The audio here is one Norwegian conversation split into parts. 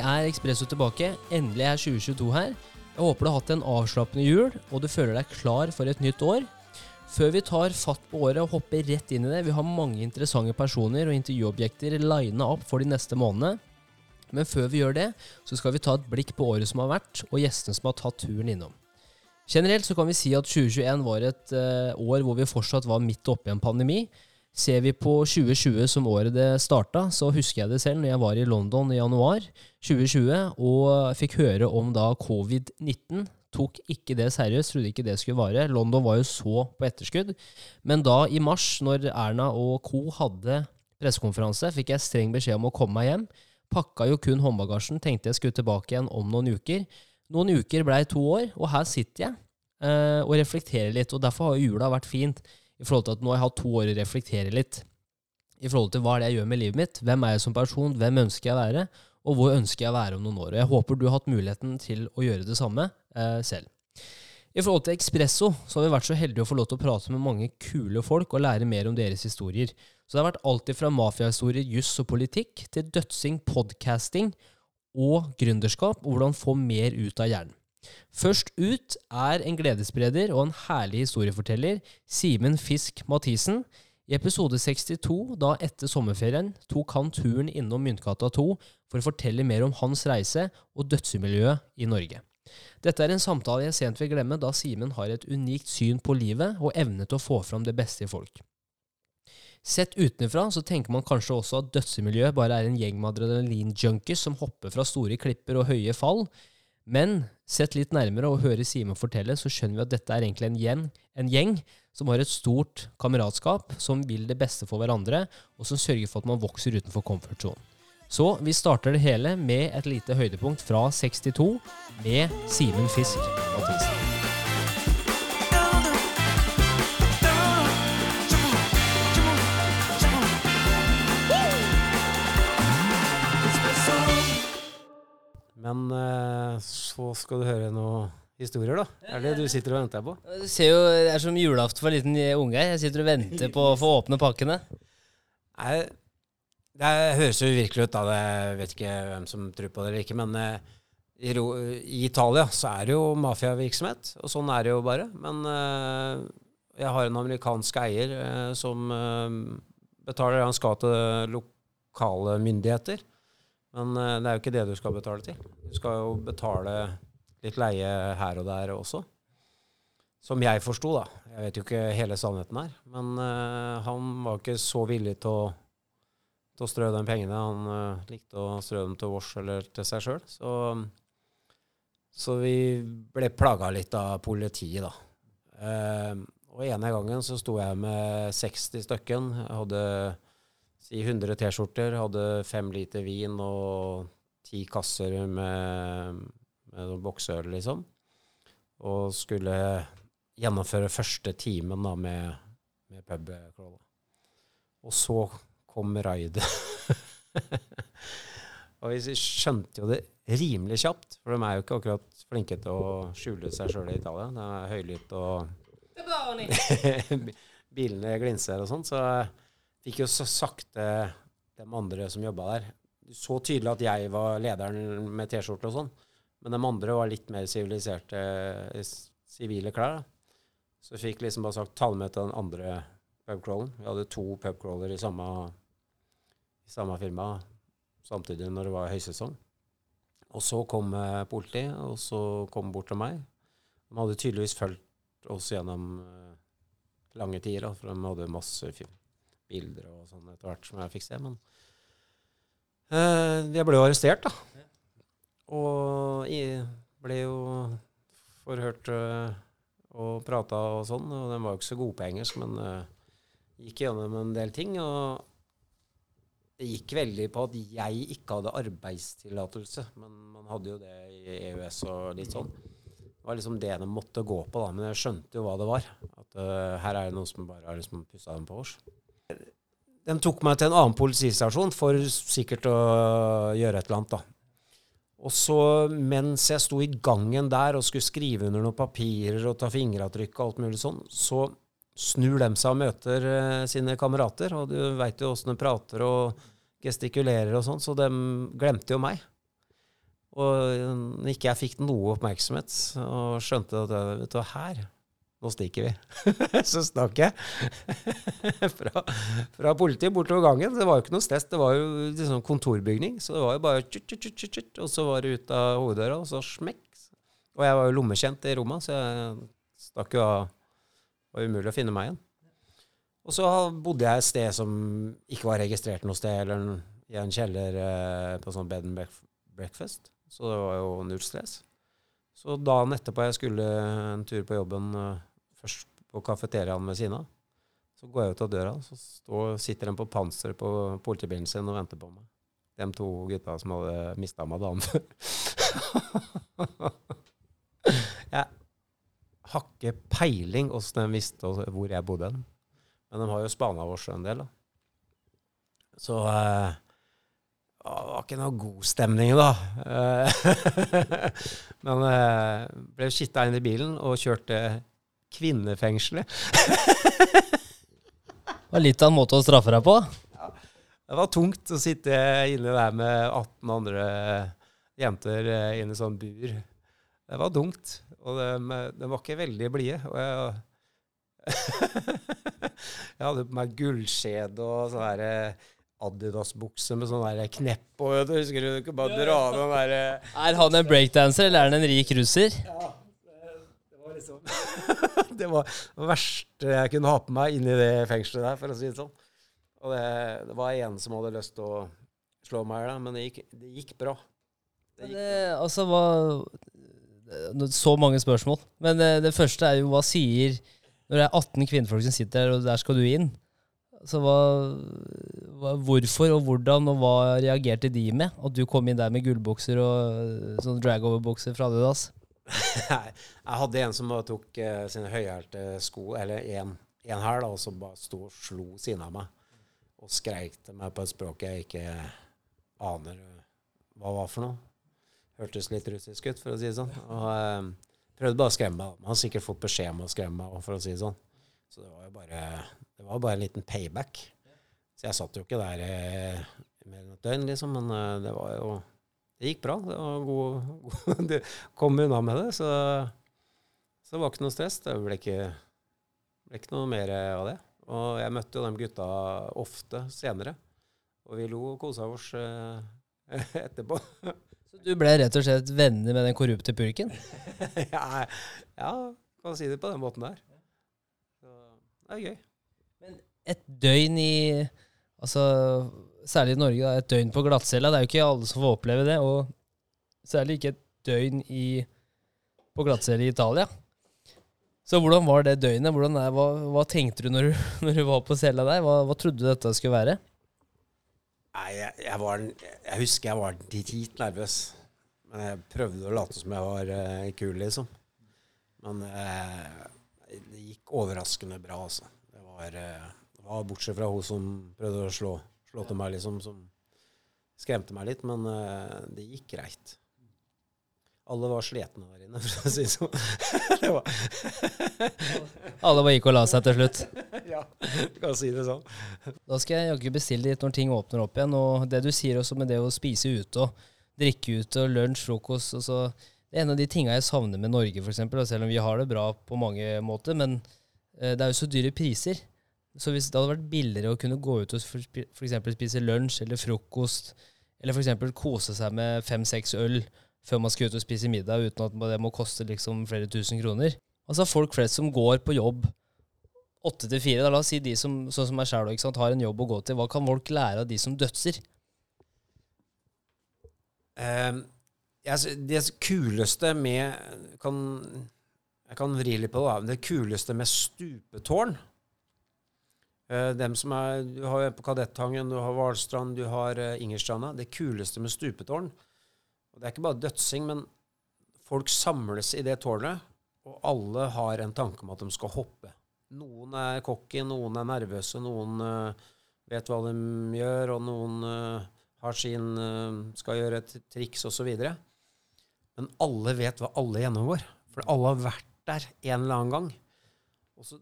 Er Ekspresso tilbake. Endelig er 2022 her. Jeg håper du har hatt en avslappende jul, og du føler deg klar for et nytt år. Før vi tar fatt på året og hopper rett inn i det, vi har mange interessante personer og intervjuobjekter lina opp for de neste månedene. Men før vi gjør det, så skal vi ta et blikk på året som har vært, og gjestene som har tatt turen innom. Generelt så kan vi si at 2021 var et uh, år hvor vi fortsatt var midt oppe i en pandemi. Ser vi på 2020 som året det starta, så husker jeg det selv når jeg var i London i januar 2020 og fikk høre om da covid-19. Tok ikke det seriøst, trodde ikke det skulle vare. London var jo så på etterskudd. Men da, i mars, når Erna og co. hadde pressekonferanse, fikk jeg streng beskjed om å komme meg hjem. Pakka jo kun håndbagasjen, tenkte jeg skulle tilbake igjen om noen uker. Noen uker blei to år, og her sitter jeg eh, og reflekterer litt. Og derfor har jula vært fint i forhold til at nå har jeg hatt to år å reflektere litt i forhold til hva er det jeg gjør med livet mitt. Hvem er jeg som person? Hvem ønsker jeg å være? Og hvor ønsker jeg å være om noen år? Og jeg håper du har hatt muligheten til å gjøre det samme eh, selv. I forhold til Ekspresso så har vi vært så heldige å få lov til å prate med mange kule folk og lære mer om deres historier. Så det har vært alltid fra mafiahistorier, juss og politikk til dødsing, podcasting og gründerskap, og hvordan få mer ut av hjernen. Først ut er en gledesspreder og en herlig historieforteller, Simen Fisk Mathisen. I episode 62, da etter sommerferien, tok han turen innom Myntgata 2 for å fortelle mer om hans reise og dødsmiljøet i Norge. Dette er en samtale jeg sent vil glemme, da Simen har et unikt syn på livet og evne til å få fram det beste i folk. Sett utenfra så tenker man kanskje også at dødsmiljøet bare er en gjeng med adrenalinjunkies som hopper fra store klipper og høye fall, men sett litt nærmere og høre Simen fortelle, så skjønner vi at dette er egentlig en gjeng, en gjeng som har et stort kameratskap, som vil det beste for hverandre, og som sørger for at man vokser utenfor komfortsonen. Så vi starter det hele med et lite høydepunkt fra 62 med Simen Fisk Mathisen. Men uh, så skal du høre noen historier, da. Er det du sitter og venter på? Du ser jo, Det er som julaften for en liten unge. Jeg sitter og venter på å få åpne pakkene. Nei, det høres jo virkelig ut, da. Jeg vet ikke hvem som tror på det eller ikke. Men uh, i, Italia så er det jo mafiavirksomhet, og sånn er det jo bare. Men uh, jeg har en amerikansk eier som betaler det han skal til lokale myndigheter. Men uh, det er jo ikke det du skal betale til. Du skal jo betale litt leie her og der også. Som jeg forsto, da. Jeg vet jo ikke hele sannheten her. Men uh, han var ikke så villig til å, til å strø de pengene. Han uh, likte å strø dem til vårs eller til seg sjøl. Så, så, vi ble plaga litt av politiet, da. og ene gangen så sto jeg med 60 stykken. Jeg hadde si 100 T-skjorter, hadde fem liter vin og ti kasser med, med bokseøl, liksom. Og skulle gjennomføre første timen da med, med pubcrawl. Og så kom raidet. og vi skjønte jo det rimelig kjapt, for de er jo ikke akkurat flinke til å skjule seg sjøl i Italia. Det er høylytt og Bilene glinser og sånn. Så fikk jo så sakte de andre som jobba der Så tydelig at jeg var lederen med T-skjorte og sånn. Men de andre var litt mer siviliserte, sivile klær. da. Så fikk liksom bare sagt ta med til den andre pubcrawlen. Vi hadde to pubcrawler i samme, i samme firma samtidig når det var høysesong. Og så kom eh, politiet, og så kom bort til meg. De hadde tydeligvis fulgt oss gjennom eh, lange tider, for de hadde masse film bilder og sånn etter hvert som jeg fikk se. Men uh, jeg ble jo arrestert, da. Og jeg ble jo forhørt uh, og prata og sånn. Og den var jo ikke så god på engelsk, men uh, gikk gjennom en del ting. Og det gikk veldig på at jeg ikke hadde arbeidstillatelse. Men man hadde jo det i EØS og litt sånn. Det var liksom det de måtte gå på, da. Men jeg skjønte jo hva det var. At uh, her er det noen som bare har liksom pussa dem på oss. De tok meg til en annen politistasjon for sikkert å gjøre et eller annet, da. Og så, mens jeg sto i gangen der og skulle skrive under noen papirer og ta fingeravtrykk og alt mulig sånn, så snur de seg og møter uh, sine kamerater. Og du veit jo åssen de prater og gestikulerer og sånn, så de glemte jo meg. Og ikke jeg fikk noe oppmerksomhet og skjønte at vet du, her nå stikker vi. så stakk jeg fra, fra politiet bortover gangen. Det var jo ikke noe stress. Det var jo liksom kontorbygning, så det var jo bare tjut, tjut, tjut, tjut, Og så var det ut av hoveddøra, og så smekk. Og jeg var jo lommekjent i rommet, så jeg stakk jo av. Det var umulig å finne meg igjen. Og så bodde jeg et sted som ikke var registrert noe sted, eller i en kjeller eh, på sånn bed and breakfast. Så det var jo null stress. Så dagen etterpå jeg skulle en tur på jobben eh, først på kafeteriaen ved siden av. Så går jeg ut av døra, så står, sitter de på panseret på politibilen sin og venter på meg. De to gutta som hadde mista meg dagen før. jeg har ikke peiling åssen de visste hvor jeg bodde. Men de har jo spana oss en del, da. Så eh, det var ikke noe god stemning, da. Men eh, ble skitta inn i bilen og kjørte kvinnefengselet. det var litt av en måte å straffe deg på? Ja. Det var tungt å sitte inne der med 18 andre jenter eh, inne i sånn bur. Det var tungt. Og de, de var ikke veldig blide. Og jeg, jeg hadde på meg gullskjede og sånn derre Adidas-bukse med sånn knepp og du Husker du ikke bare dra den derre Er han en breakdanser, eller er han en rik russer? Ja liksom. det var det verste jeg kunne ha på meg inni det fengselet der, for å si det sånn. Og det, det var en som hadde lyst til å slå meg i men det gikk, det gikk bra. Det gikk det, altså, hva Så mange spørsmål. Men det, det, første er jo hva sier Når det er 18 kvinnfolk som sitter der, og der skal du inn. Så hva, hva, hvorfor og hvordan, og hva reagerte de med? At du kom inn der med gullbukser og sånn dragover-bukser fra Adidas? Jeg hadde en som tok uh, sine høyhælte sko, eller en, hæl, og så bare sto og slo siden av meg. Og skreik til meg på et språk jeg ikke aner hva var for noe. Hørtes litt russisk ut, for å si det sånn. Og uh, prøvde bare å skremme meg. Man har sikkert fått beskjed om å skremme meg, for å si det sånn. Så det var jo bare, det var bare en liten payback. Så jeg satt jo ikke der uh, mer enn et døgn, liksom, men det var jo det gikk bra. Det var god, god Du kom unna med det, så, så det var ikke noe stress. Det ble ikke, ble ikke noe mer av det. Og jeg møtte jo de gutta ofte senere. Og vi lo og kosa oss eh, etterpå. Så du ble rett og slett venner med den korrupte purken? ja, ja, kan si det på den måten der. Så det er gøy. Men et døgn i Altså særlig i Norge, et døgn på glattcella. Det er jo ikke alle som får oppleve det. Og særlig ikke et døgn i, på glattcelle i Italia. Så hvordan var det døgnet? Er, hva, hva, tenkte du når, du når, du var på cella der? Hva, hva, trodde du dette skulle være? Nei, jeg, jeg, var, jeg husker jeg var dritnervøs. Men jeg prøvde å late som jeg var uh, kul, liksom. Men uh, det gikk overraskende bra, altså. Det var, uh, det var Bortsett fra hun som prøvde å slå slå til meg, liksom, som skremte meg litt. Men uh, det gikk greit. Alle var slitne der inne, for å si det sånn. Alle bare gikk og la seg til slutt? ja, du kan si det sånn. Da skal jeg jaggu bestille litt når ting åpner opp igjen. Og det du sier også med det å spise ute og drikke ute og lunsj, frokost og så Det er en av de tinga jeg savner med Norge, f.eks. Selv om vi har det bra på mange måter. Men eh, det er jo så dyre priser. Så hvis det hadde vært billigere å kunne gå ut og f.eks. spise lunsj eller frokost, eller f.eks. kose seg med fem-seks øl før man skal ut og spise middag uten at det må koste liksom flere tusen kroner Altså folk flest som går på jobb åtte til fire, la oss si de som, sånn som meg sjæl har en jobb å gå til, hva kan folk lære av de som dødser? Um, det kuleste med kan, Jeg kan vri litt på det. Det kuleste med stupetårn dem som er, Du har på Kadettangen, du har Hvalstrand, du har uh, Ingerstranda. Det kuleste med stupetårn og Det er ikke bare dødsing, men folk samles i det tårnet, og alle har en tanke om at de skal hoppe. Noen er cocky, noen er nervøse, noen uh, vet hva de gjør, og noen har sin skal gjøre et triks osv. Men alle vet hva alle gjennomgår. For alle har vært der en eller annen gang. Og så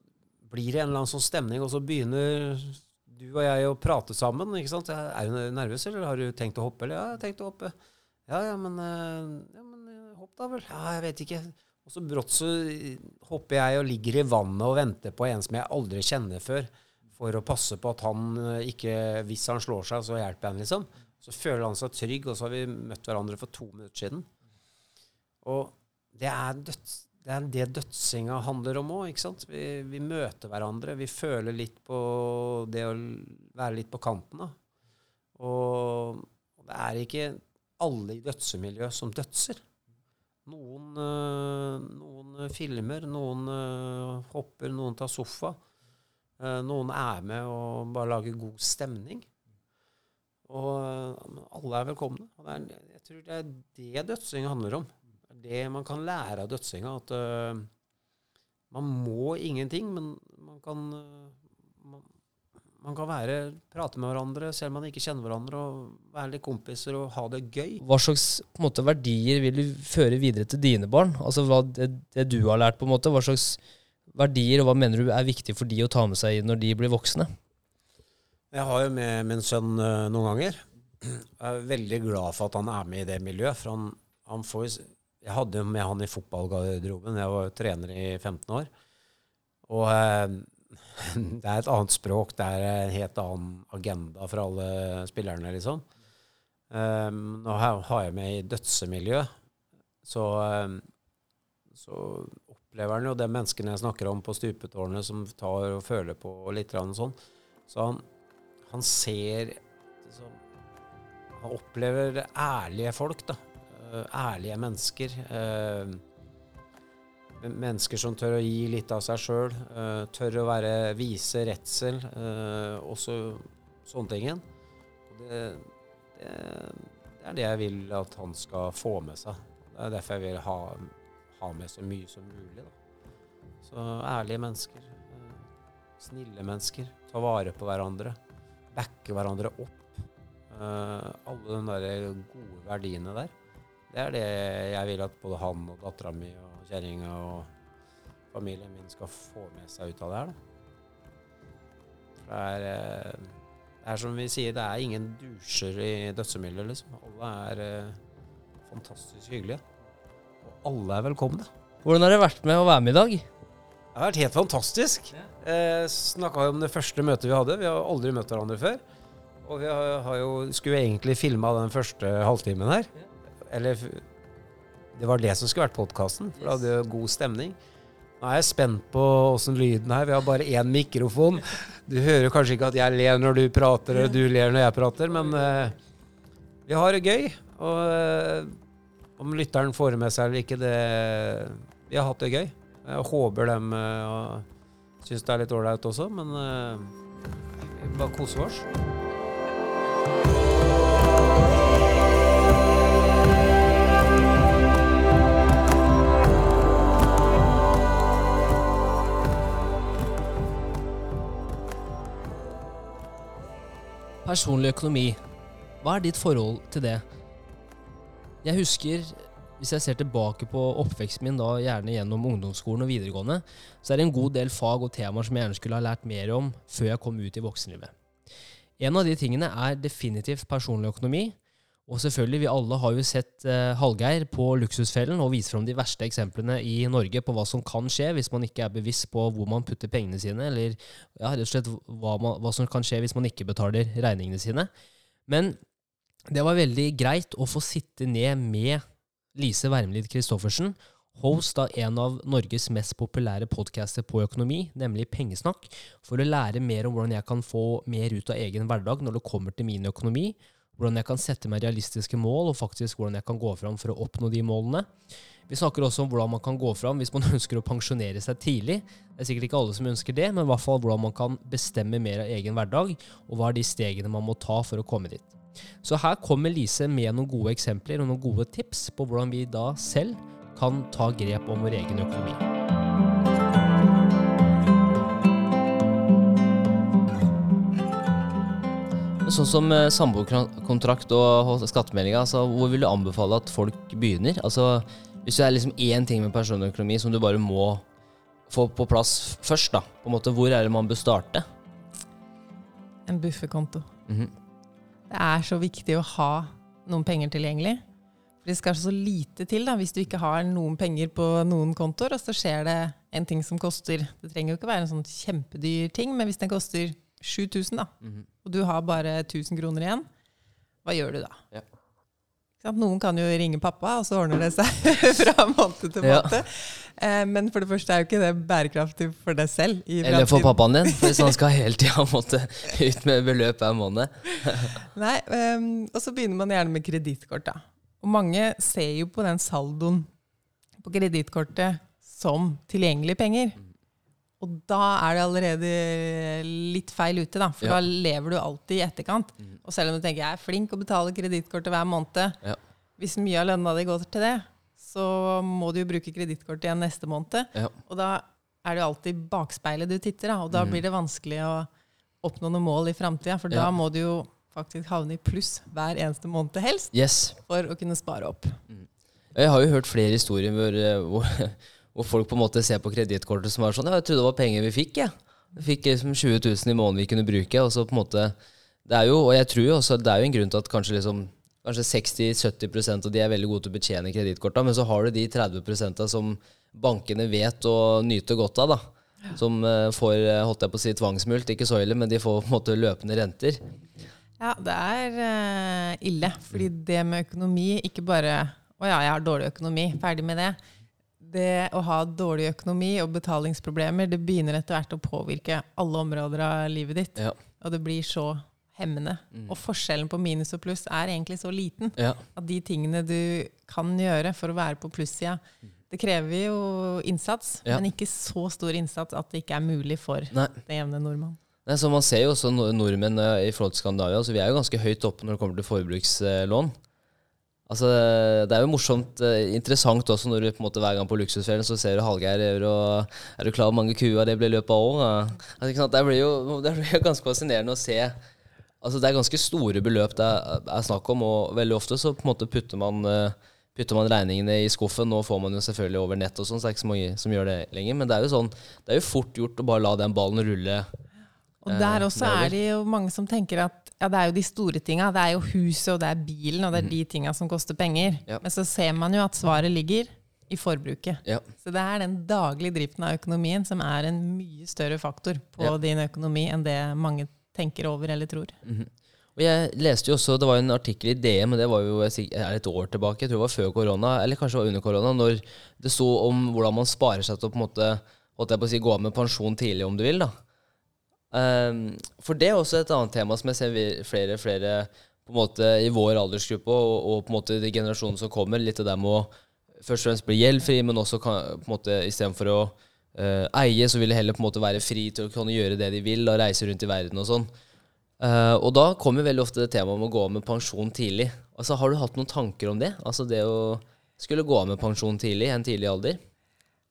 blir det en eller annen sånn stemning, og så begynner du og jeg å prate sammen. ikke sant? Er du nervøs, eller har du tenkt å hoppe? Eller ja, jeg har tenkt å hoppe. Ja, ja, men, eh, ja, men eh, hopp da vel. Ja, jeg vet ikke. Og så brått så hopper jeg og ligger i vannet og venter på en som jeg aldri kjenner før, for å passe på at han eh, ikke Hvis han slår seg, så hjelper jeg han, liksom. Så føler han seg trygg, og så har vi møtt hverandre for to minutter siden. Og det er, døds, det, er det dødsinga handler om òg. Vi, vi, møter hverandre. Vi føler litt på det å være litt på kanten, da. Og, det er ikke alle i dødsemiljøet som dødser. Noen, øh, noen filmer, noen øh, hopper, noen tar sofa. Øh, noen er med og bare lager god stemning. Og alle er velkomne. Jeg tror det er det dødsing handler om. Det man kan lære av dødsinga, at man må ingenting, men man kan man kan være, prate med hverandre selv om man ikke kjenner hverandre, og være litt kompiser og ha det gøy. Hva slags måte, verdier vil du føre videre til dine barn? Altså hva, det, det, du har lært, på en måte. Hva slags verdier og hva mener du er viktig for de å ta med seg når de blir voksne? Jeg har jo med min sønn uh, noen ganger. Jeg er veldig glad for at han er med i det miljøet. for han, han får, Jeg hadde jo med han i fotballgarderoben. Jeg var trener i 15 år. Og eh, det er et annet språk, det er en helt annen agenda for alle spillerne, liksom. Um, nå har jeg med i dødsemiljø, så, um, så opplever han jo det menneskene jeg snakker om på stupetårnet, som tar og føler på og litt sånn. Så han, han ser liksom, Han opplever ærlige folk, da. Uh, ærlige mennesker. Uh, Mennesker som tør å gi litt av seg sjøl. Uh, eh, tør å være, vise redsel. Uh, også sånne ting. Det, det, det, er det jeg vil at han skal få med seg. Det er derfor jeg vil ha, ha med så mye som mulig. Da. Så ærlige mennesker. Uh, snille mennesker. Ta vare på hverandre. Backe hverandre opp. alle de der gode verdiene der. Det er det jeg vil at både han og dattera mi og kjerringa og familien min skal få med seg ut av det her. Det er, eh, det er som vi sier, det er ingen dusjer i dødsemiljøet, liksom. Alle er eh, fantastisk hyggelige. Og alle er velkomne. Hvordan har det vært med å være med i dag? Det har vært helt fantastisk. Ja. Eh, Snakka om det første møtet vi hadde. Vi har aldri møtt hverandre før. Og vi har, har jo, skulle egentlig filma den første halvtimen her. Ja. Eller det var det som skulle vært podkasten, for da hadde jo god stemning. Nå er jeg spent på åssen lyden er. Vi har bare én mikrofon. Du hører kanskje ikke at jeg ler når du prater, og du ler når jeg prater, men uh, vi har det gøy. Og uh, om lytteren får med seg eller ikke, det Vi har hatt det gøy. Jeg håper de uh, syns det er litt ålreit også, men vi bare koser oss. Personlig økonomi. Hva er ditt forhold til det? Jeg husker, hvis jeg ser tilbake på oppveksten min, da gjerne gjennom ungdomsskolen og videregående, så er det en god del fag og temaer som jeg gjerne skulle ha lært mer om før jeg kom ut i voksenlivet. En av de tingene er definitivt personlig økonomi, og selvfølgelig, vi alle har jo sett eh, Hallgeir på Luksusfellen og viser fram de verste eksemplene i Norge på hva som kan skje hvis man ikke er bevisst på hvor man putter pengene sine, eller ja, rett og slett hva, man, hva som kan skje hvis man ikke betaler regningene sine. Men det var veldig greit å få sitte ned med Lise Wermelid Christoffersen, host av en av Norges mest populære podcaster på økonomi, nemlig Pengesnakk, for å lære mer om hvordan jeg kan få mer ut av egen hverdag når det kommer til min økonomi hvordan jeg kan sette meg realistiske mål, og faktisk hvordan jeg kan gå fram for å oppnå de målene. Vi snakker også om hvordan man kan gå fram hvis man ønsker å pensjonere seg tidlig. Det er sikkert ikke alle som ønsker det, men i hvert fall hvordan man kan bestemme mer av egen hverdag, og hva er de stegene man må ta for å komme dit. Så her kommer Lise med noen gode eksempler og noen gode tips på hvordan vi da selv kan ta grep om vår egen økonomi. Sånn som eh, samboerkontrakt og skattemeldinga, altså, hvor vil du anbefale at folk begynner? Altså, hvis det er liksom én ting med personøkonomi som du bare må få på plass først, da, på en måte, hvor er det man bør starte? en bufferkonto. Mhm. Det er så viktig å ha noen penger tilgjengelig. For det skal så lite til da, hvis du ikke har noen penger på noen kontoer, og så skjer det en ting som koster Det trenger jo ikke være en sånn kjempedyr ting, men hvis den koster 7000, da, Mhm. og du har bare 1000 kroner igjen, hva gjør du da? Ja. Noen kan jo ringe pappa, og så ordner det seg fra måned til måned. Ja. men for det første er jo ikke det bærekraftig for deg selv. Eller for pappaen din, hvis han skal hele tida måtte ut med beløp hver måned. Nei, ehm, Og så begynner man gjerne med kredittkort. da. Og mange ser jo på den saldoen på kredittkortet som tilgjengelige penger. Og da er det allerede litt feil ute, da. For Ja. da lever du alltid i etterkant. Og selv om du tenker jeg er flink å betale kredittkortet hver måned, Ja. hvis mye av lønna di går til det, så må du jo bruke kredittkortet igjen neste måned. Ja. Og da er det jo alltid bakspeilet du titter, da. Og da blir det vanskelig å oppnå noen mål i framtida, for da må du jo faktisk havne i pluss hver eneste måned helst Yes. for å kunne spare opp. Jeg har jo hørt flere historier hvor, eh, hvor, hvor folk på en måte ser på kredittkortet som er sånn Ja, jeg trodde det var penger vi fikk, jeg. Vi fikk liksom 20 000 i måneden vi kunne bruke. Og så på en måte Det er jo, og jeg tror jo også det er jo en grunn til at kanskje liksom Kanskje 60-70% av de er veldig gode til å betjene kredittkorta, men så har du de 30% som bankene vet å nyte godt av, da. Som eh, får, eh, holdt jeg på å si, tvangsmult. Ikke så ille, men de får på en måte løpende renter. Ja, det er eh, ille. Fordi det med økonomi ikke bare Å ja, jeg har dårlig økonomi. Ferdig med det. Det å ha dårlig økonomi og betalingsproblemer, det begynner etter hvert å påvirke alle områder av livet ditt. Ja. Og det blir så hemmende. Og forskjellen på minus og pluss er egentlig så liten. Ja. At de tingene du kan gjøre for å være på plussida, det krever jo innsats, Ja. men ikke så stor innsats at det ikke er mulig for Nei. den jevne nordmann. Nei, så Man ser jo også nordmenn eh, i forhold til Skandinavia, så vi er jo ganske høyt oppe når det kommer til forbrukslån. Altså, Det er jo morsomt, eh, interessant også når du på en måte hver gang på Luksusferien så ser du Hallgeir Er du klar over mange kuer det i løpet av året? Altså. Det blir jo det blir jo ganske fascinerende å se. Altså, Det er ganske store beløp det er, snakk om, og veldig ofte så på en måte putter man eh, putter man regningene i skuffen. Nå får man jo selvfølgelig over nett, og sånn, så det er ikke så mange som gjør det lenger. Men det er jo sånn, det er jo fort gjort å bare la den ballen rulle. Og Eh, der også nedover. er det jo mange som tenker at ja, det er jo de store tinga. Det er jo huset, og det er bilen, og det er de tinga som koster penger. Mhm. Ja. Men så ser man jo at svaret ligger i forbruket. Ja. Så det er den daglige driften av økonomien som er en mye større faktor på Ja. din økonomi enn det mange tenker over eller tror. Og jeg leste jo også, Det var jo en artikkel i DM, men det var jo et år tilbake, jeg tror det var før korona, eller kanskje det var under korona, når det sto om hvordan man sparer seg til å på en måte, holdt jeg på å si, gå av med pensjon tidlig, om du vil. da. Ehm, for det er også et annet tema som jeg ser flere flere på en måte i vår aldersgruppe og, og på en måte de generasjonene som kommer, litt det der med å først og fremst bli gjeldfri, men også kan, på en måte istedenfor å uh, eie, så vil de heller på en måte være fri til å kunne gjøre det de vil, og reise rundt i verden og sånn. Uh, og da kommer veldig ofte det temaet om å gå av med pensjon tidlig. Altså, Har du hatt noen tanker om det? Altså det å skulle gå av med pensjon tidlig, i en tidlig alder?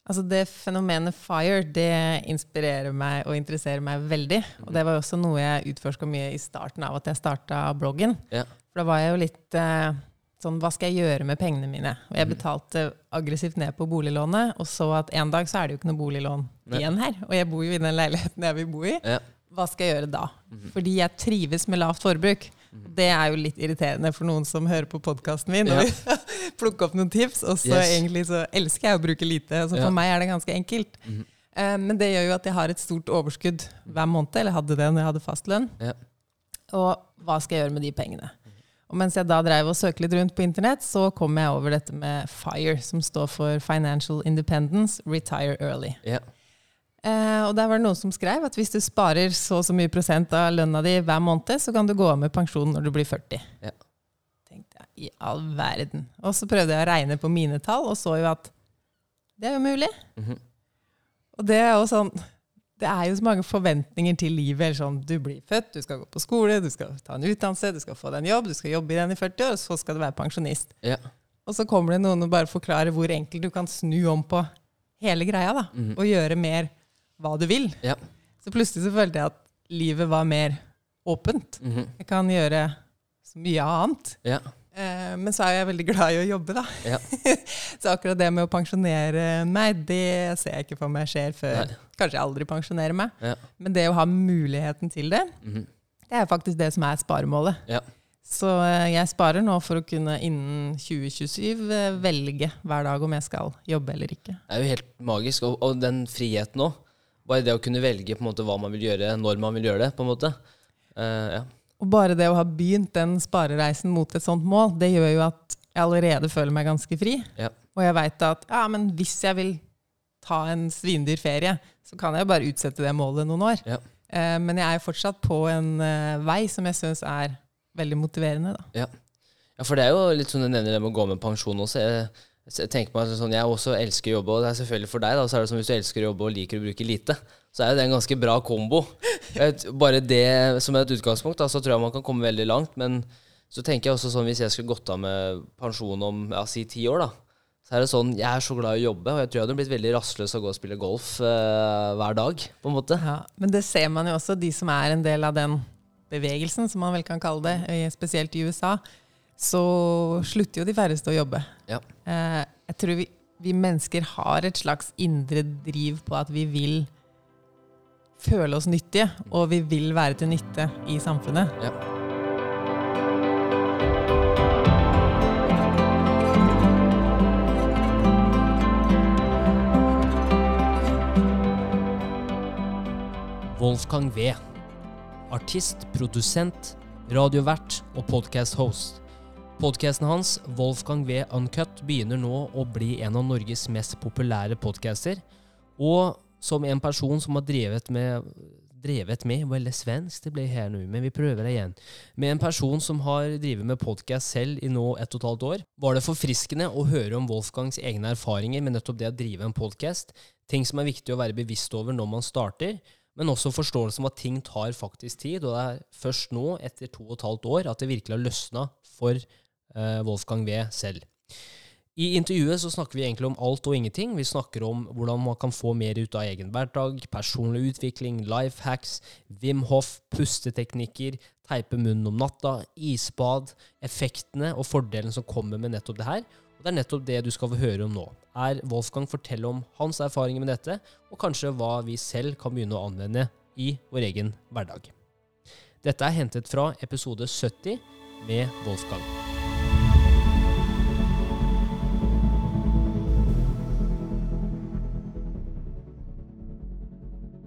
Altså Det fenomenet FIRE det inspirerer meg og interesserer meg veldig. Og det var jo også noe jeg utforska mye i starten av at jeg starta bloggen. Ja. For da var jeg jo litt eh, sånn Hva skal jeg gjøre med pengene mine? Og jeg betalte aggressivt ned på boliglånet, og så at en dag så er det jo ikke noe boliglån Nei. igjen her. Og jeg bor jo i den leiligheten jeg vil bo i. Ja. Hva skal jeg gjøre da? Fordi jeg trives med lavt forbruk. Det er jo litt irriterende for noen som hører på podkasten min. Ja. Og plukke opp noen tips, og så Yes. egentlig så elsker jeg å bruke lite. Så for Ja. meg er det ganske enkelt. Eh, Men det gjør jo at jeg har et stort overskudd hver måned, eller hadde det når jeg hadde fast lønn. Ja. Og hva skal jeg gjøre med de pengene? Og mens jeg da drev og søkte litt rundt på internett, så kom jeg over dette med FIRE, som står for Financial Independence Retire Early. Ja. Eh, og der var det noen som skrev at hvis du sparer så og så mye prosent av lønna di hver måned, så kan du gå av med pensjon når du blir 40. Ja. Tenkte jeg, i all verden. Og så prøvde jeg å regne på mine tall, og så jo at det er jo mulig. Mhm. Og det er jo sånn Det er jo så mange forventninger til livet. Sånn, du blir født, du skal gå på skole, du skal ta en utdannelse, du skal få deg en jobb, du skal jobbe i den i 40 år, og så skal du være pensjonist. Ja. Og så kommer det noen og bare forklarer hvor enkelt du kan snu om på hele greia, da. Og gjøre mer hva du vil. Ja. Så plutselig så følte jeg at livet var mer åpent. Mhm. Jeg kan gjøre så mye annet. ja. Eh, men så er jeg veldig glad i å jobbe, da. Ja. så akkurat det med å pensjonere meg, det ser jeg ikke for meg skjer før Nei. Kanskje jeg aldri pensjonerer meg. Ja. Men det å ha muligheten til det, Mhm. Det er faktisk det som er sparemålet. Ja. Så eh, jeg sparer nå for å kunne innen 2027 eh, velge hver dag om jeg skal jobbe eller ikke. Det er jo helt magisk. Og, og den friheten òg. Bare det å kunne velge på en måte hva man vil gjøre, når man vil gjøre det. på en måte. Uh, ja. Og bare det å ha begynt den sparereisen mot et sånt mål, det gjør jo at jeg allerede føler meg ganske fri. Ja. Og jeg veit at ja, men hvis jeg vil ta en svindyr ferie, så kan jeg jo bare utsette det målet noen år. Ja. Eh, men jeg er fortsatt på en eh, vei som jeg syns er veldig motiverende. Da. Ja. ja, for det er jo litt sånn du nevner det med å gå med pensjon også. Jeg, jeg tenker meg sånn, jeg også elsker å jobbe, og det er selvfølgelig for deg. da, så er det som Hvis du elsker å jobbe og liker å bruke lite, så er jo det en ganske bra kombo. Bare det som et utgangspunkt, da, så tror jeg man kan komme veldig langt. Men så tenker jeg også sånn, hvis jeg skulle gått av med pensjon om ja, si ti år, da, så er det sånn Jeg er så glad i å jobbe, og jeg tror jeg hadde blitt veldig rastløs av å gå og spille golf eh, hver dag, på en måte. Ja, men det ser man jo også, de som er en del av den bevegelsen, som man vel kan kalle det, eh, spesielt i USA, så slutter jo de færreste å jobbe. Ja. Eh, jeg tror vi, vi mennesker har et slags indre driv på at vi vil føle oss nyttige, og vi vil være til nytte i samfunnet. Ja. Wolfgang V. Artist, produsent, radiovert og podcast-host. Podcasten hans, Wolfgang V Uncut, begynner nå å bli en av Norges mest populære podcaster. Og som en person som har drevet med Drevet med? Veldig svensk det ble her nå, men vi prøver det igjen. Med en person som har drevet med podcast selv i nå ett og et halvt år, var det forfriskende å høre om Wolfgangs egne erfaringer med nettopp det å drive en podcast, ting som er viktig å være bevisst over når man starter, men også forståelse om at ting tar faktisk tid, og det er først nå, etter to og et halvt år, at det virkelig har løsna for Wolfgang V selv. I intervjuet så snakker vi egentlig om alt og ingenting. Vi snakker om hvordan man kan få mer ut av egen hverdag, personlig utvikling, life hacks, Wim Hof, pusteteknikker, teipe munnen om natta, isbad, effektene og fordelen som kommer med nettopp det her. Og det er nettopp det du skal få høre om nå. Er Wolfgang fortelle om hans erfaringer med dette, og kanskje hva vi selv kan begynne å anvende i vår egen hverdag. Dette er hentet fra episode 70 med Wolfgang.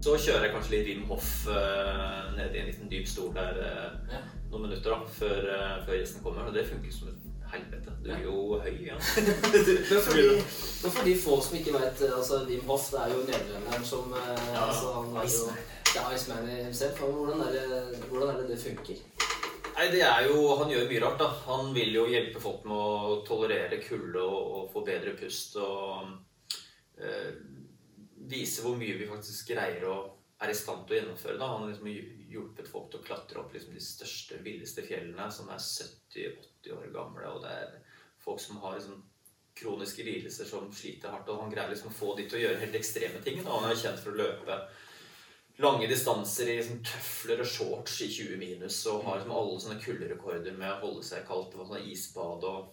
Så kjører jeg kanskje litt Wim Hof uh, ned i en liten dyp stol der uh, Ja. noen minutter da, før, uh, før gjesten kommer. Og det funker som et helvete. Du er jo høy, ja. Men for, de, få som ikke vet altså Wim Hof det er jo nederlenderen som eh, Ja, altså, han er jo. Det er Iceman himself. Hvordan er, det, hvordan er det det funker? Nei, det er jo, Han gjør mye rart. da. Han vil jo hjelpe folk med å tolerere kulde og, og få bedre pust. Og eh, vise hvor mye vi faktisk greier å er i stand til å gjennomføre. da. Han har liksom hjulpet folk til å klatre opp liksom de største, villeste fjellene, som er 70-80 år gamle. Og det er folk som har liksom kroniske lidelser som sliter hardt. Og han greier liksom å få de til å gjøre helt ekstreme ting. Da. Han er kjent for å løpe lange distanser i liksom, tøfler og shorts i 20 minus og har liksom alle sånne kulderekorder med å holde seg kaldt og sånn isbad og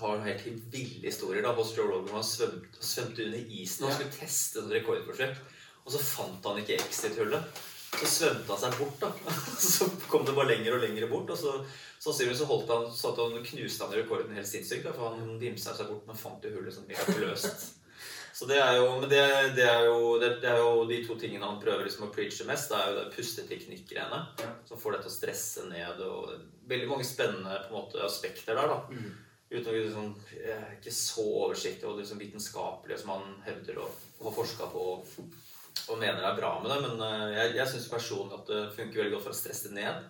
har helt ville historier da hos Joe Rogan. Han svømte, svømte under isen og skulle teste et rekordforsøk. Og så fant han ikke exit-hullet. Så svømte han seg bort. da. Så kom det bare lenger og lenger bort. Og så sannsynligvis så holdt han, så han knuste han rekorden helt sinnssykt. da, For han vimsa seg bort, men fant jo hullet sånn mirakuløst. Så det er jo, men det, det, er jo, det, det er jo de to tingene han prøver liksom å preache mest. Det er jo det pusteteknikkgreiene som får deg til å stresse ned. og Veldig mange spennende på en måte, aspekter der. da. Uten å liksom, jeg er ikke så oversiktlig og liksom vitenskapelig som han hevder og, og forska på og, og mener er bra med det. Men eh, jeg, jeg syns personlig at det funker veldig godt for å stresse det ned.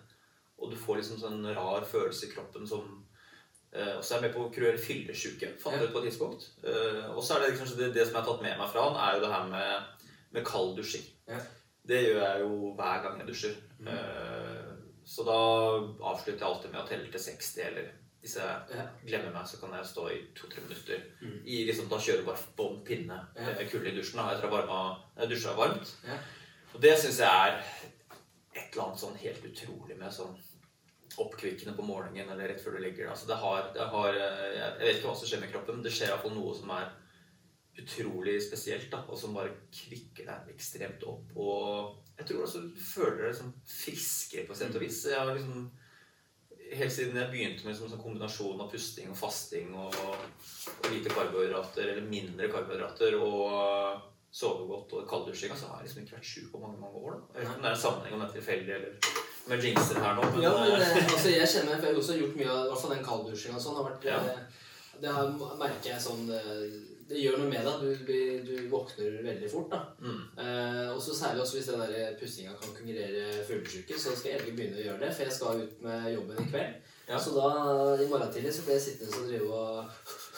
Og du får liksom sånn rar følelse i kroppen som eh, også er med på å kurere fyllesyke, fant jeg ut på et tidspunkt. Eh, og så er det kanskje det, det som jeg har tatt med meg fra han, er jo det her med, med kald dusjing. Ja. Det gjør jeg jo hver gang jeg dusjer. Eh, så da avslutter jeg alltid med å telle til 60, eller hvis jeg glemmer meg, så kan jeg stå i to-tre minutter. Mm. I liksom, da kjører du bare bånn pinne Ja. kulde i dusjen. Da, etter å ha dusja varmt. Ja. Og det syns jeg er et eller annet sånn helt utrolig med sånn oppkvikkende på morgenen eller rett før du legger deg. Altså det har, det har, eh, jeg vet ikke hva som skjer med kroppen, men det skjer iallfall noe som er utrolig spesielt, da, og som bare kvikker deg ekstremt opp. Og jeg tror også du føler deg liksom friskere på sett og vis. Jeg har liksom Helt siden jeg begynte med liksom, sånn kombinasjon av pusting og fasting og, og lite karbohydrater, eller mindre karbohydrater, og sove godt og kalddusjing, så har jeg liksom ikke vært sjuk på mange mange år. da. Jeg vet ikke om det er en sammenheng om det er tilfeldig eller med jinxer her nå. Men, Ja, men eh, eh, altså, jeg kjenner for jeg har også gjort mye av i hvert fall den kalddusjinga og sånn. har vært Ja. Det, Det har, merker jeg sånn eh, Det gjør noe med deg. Du, du våkner veldig fort. da. mm. Eh, og så Særlig også hvis den der pustinga kan konkurrere fuglesyke, så skal jeg endelig begynne å gjøre det. For jeg skal ut med jobben i kveld. Ja. Så da, i morgen tidlig så blir jeg sittende og drive og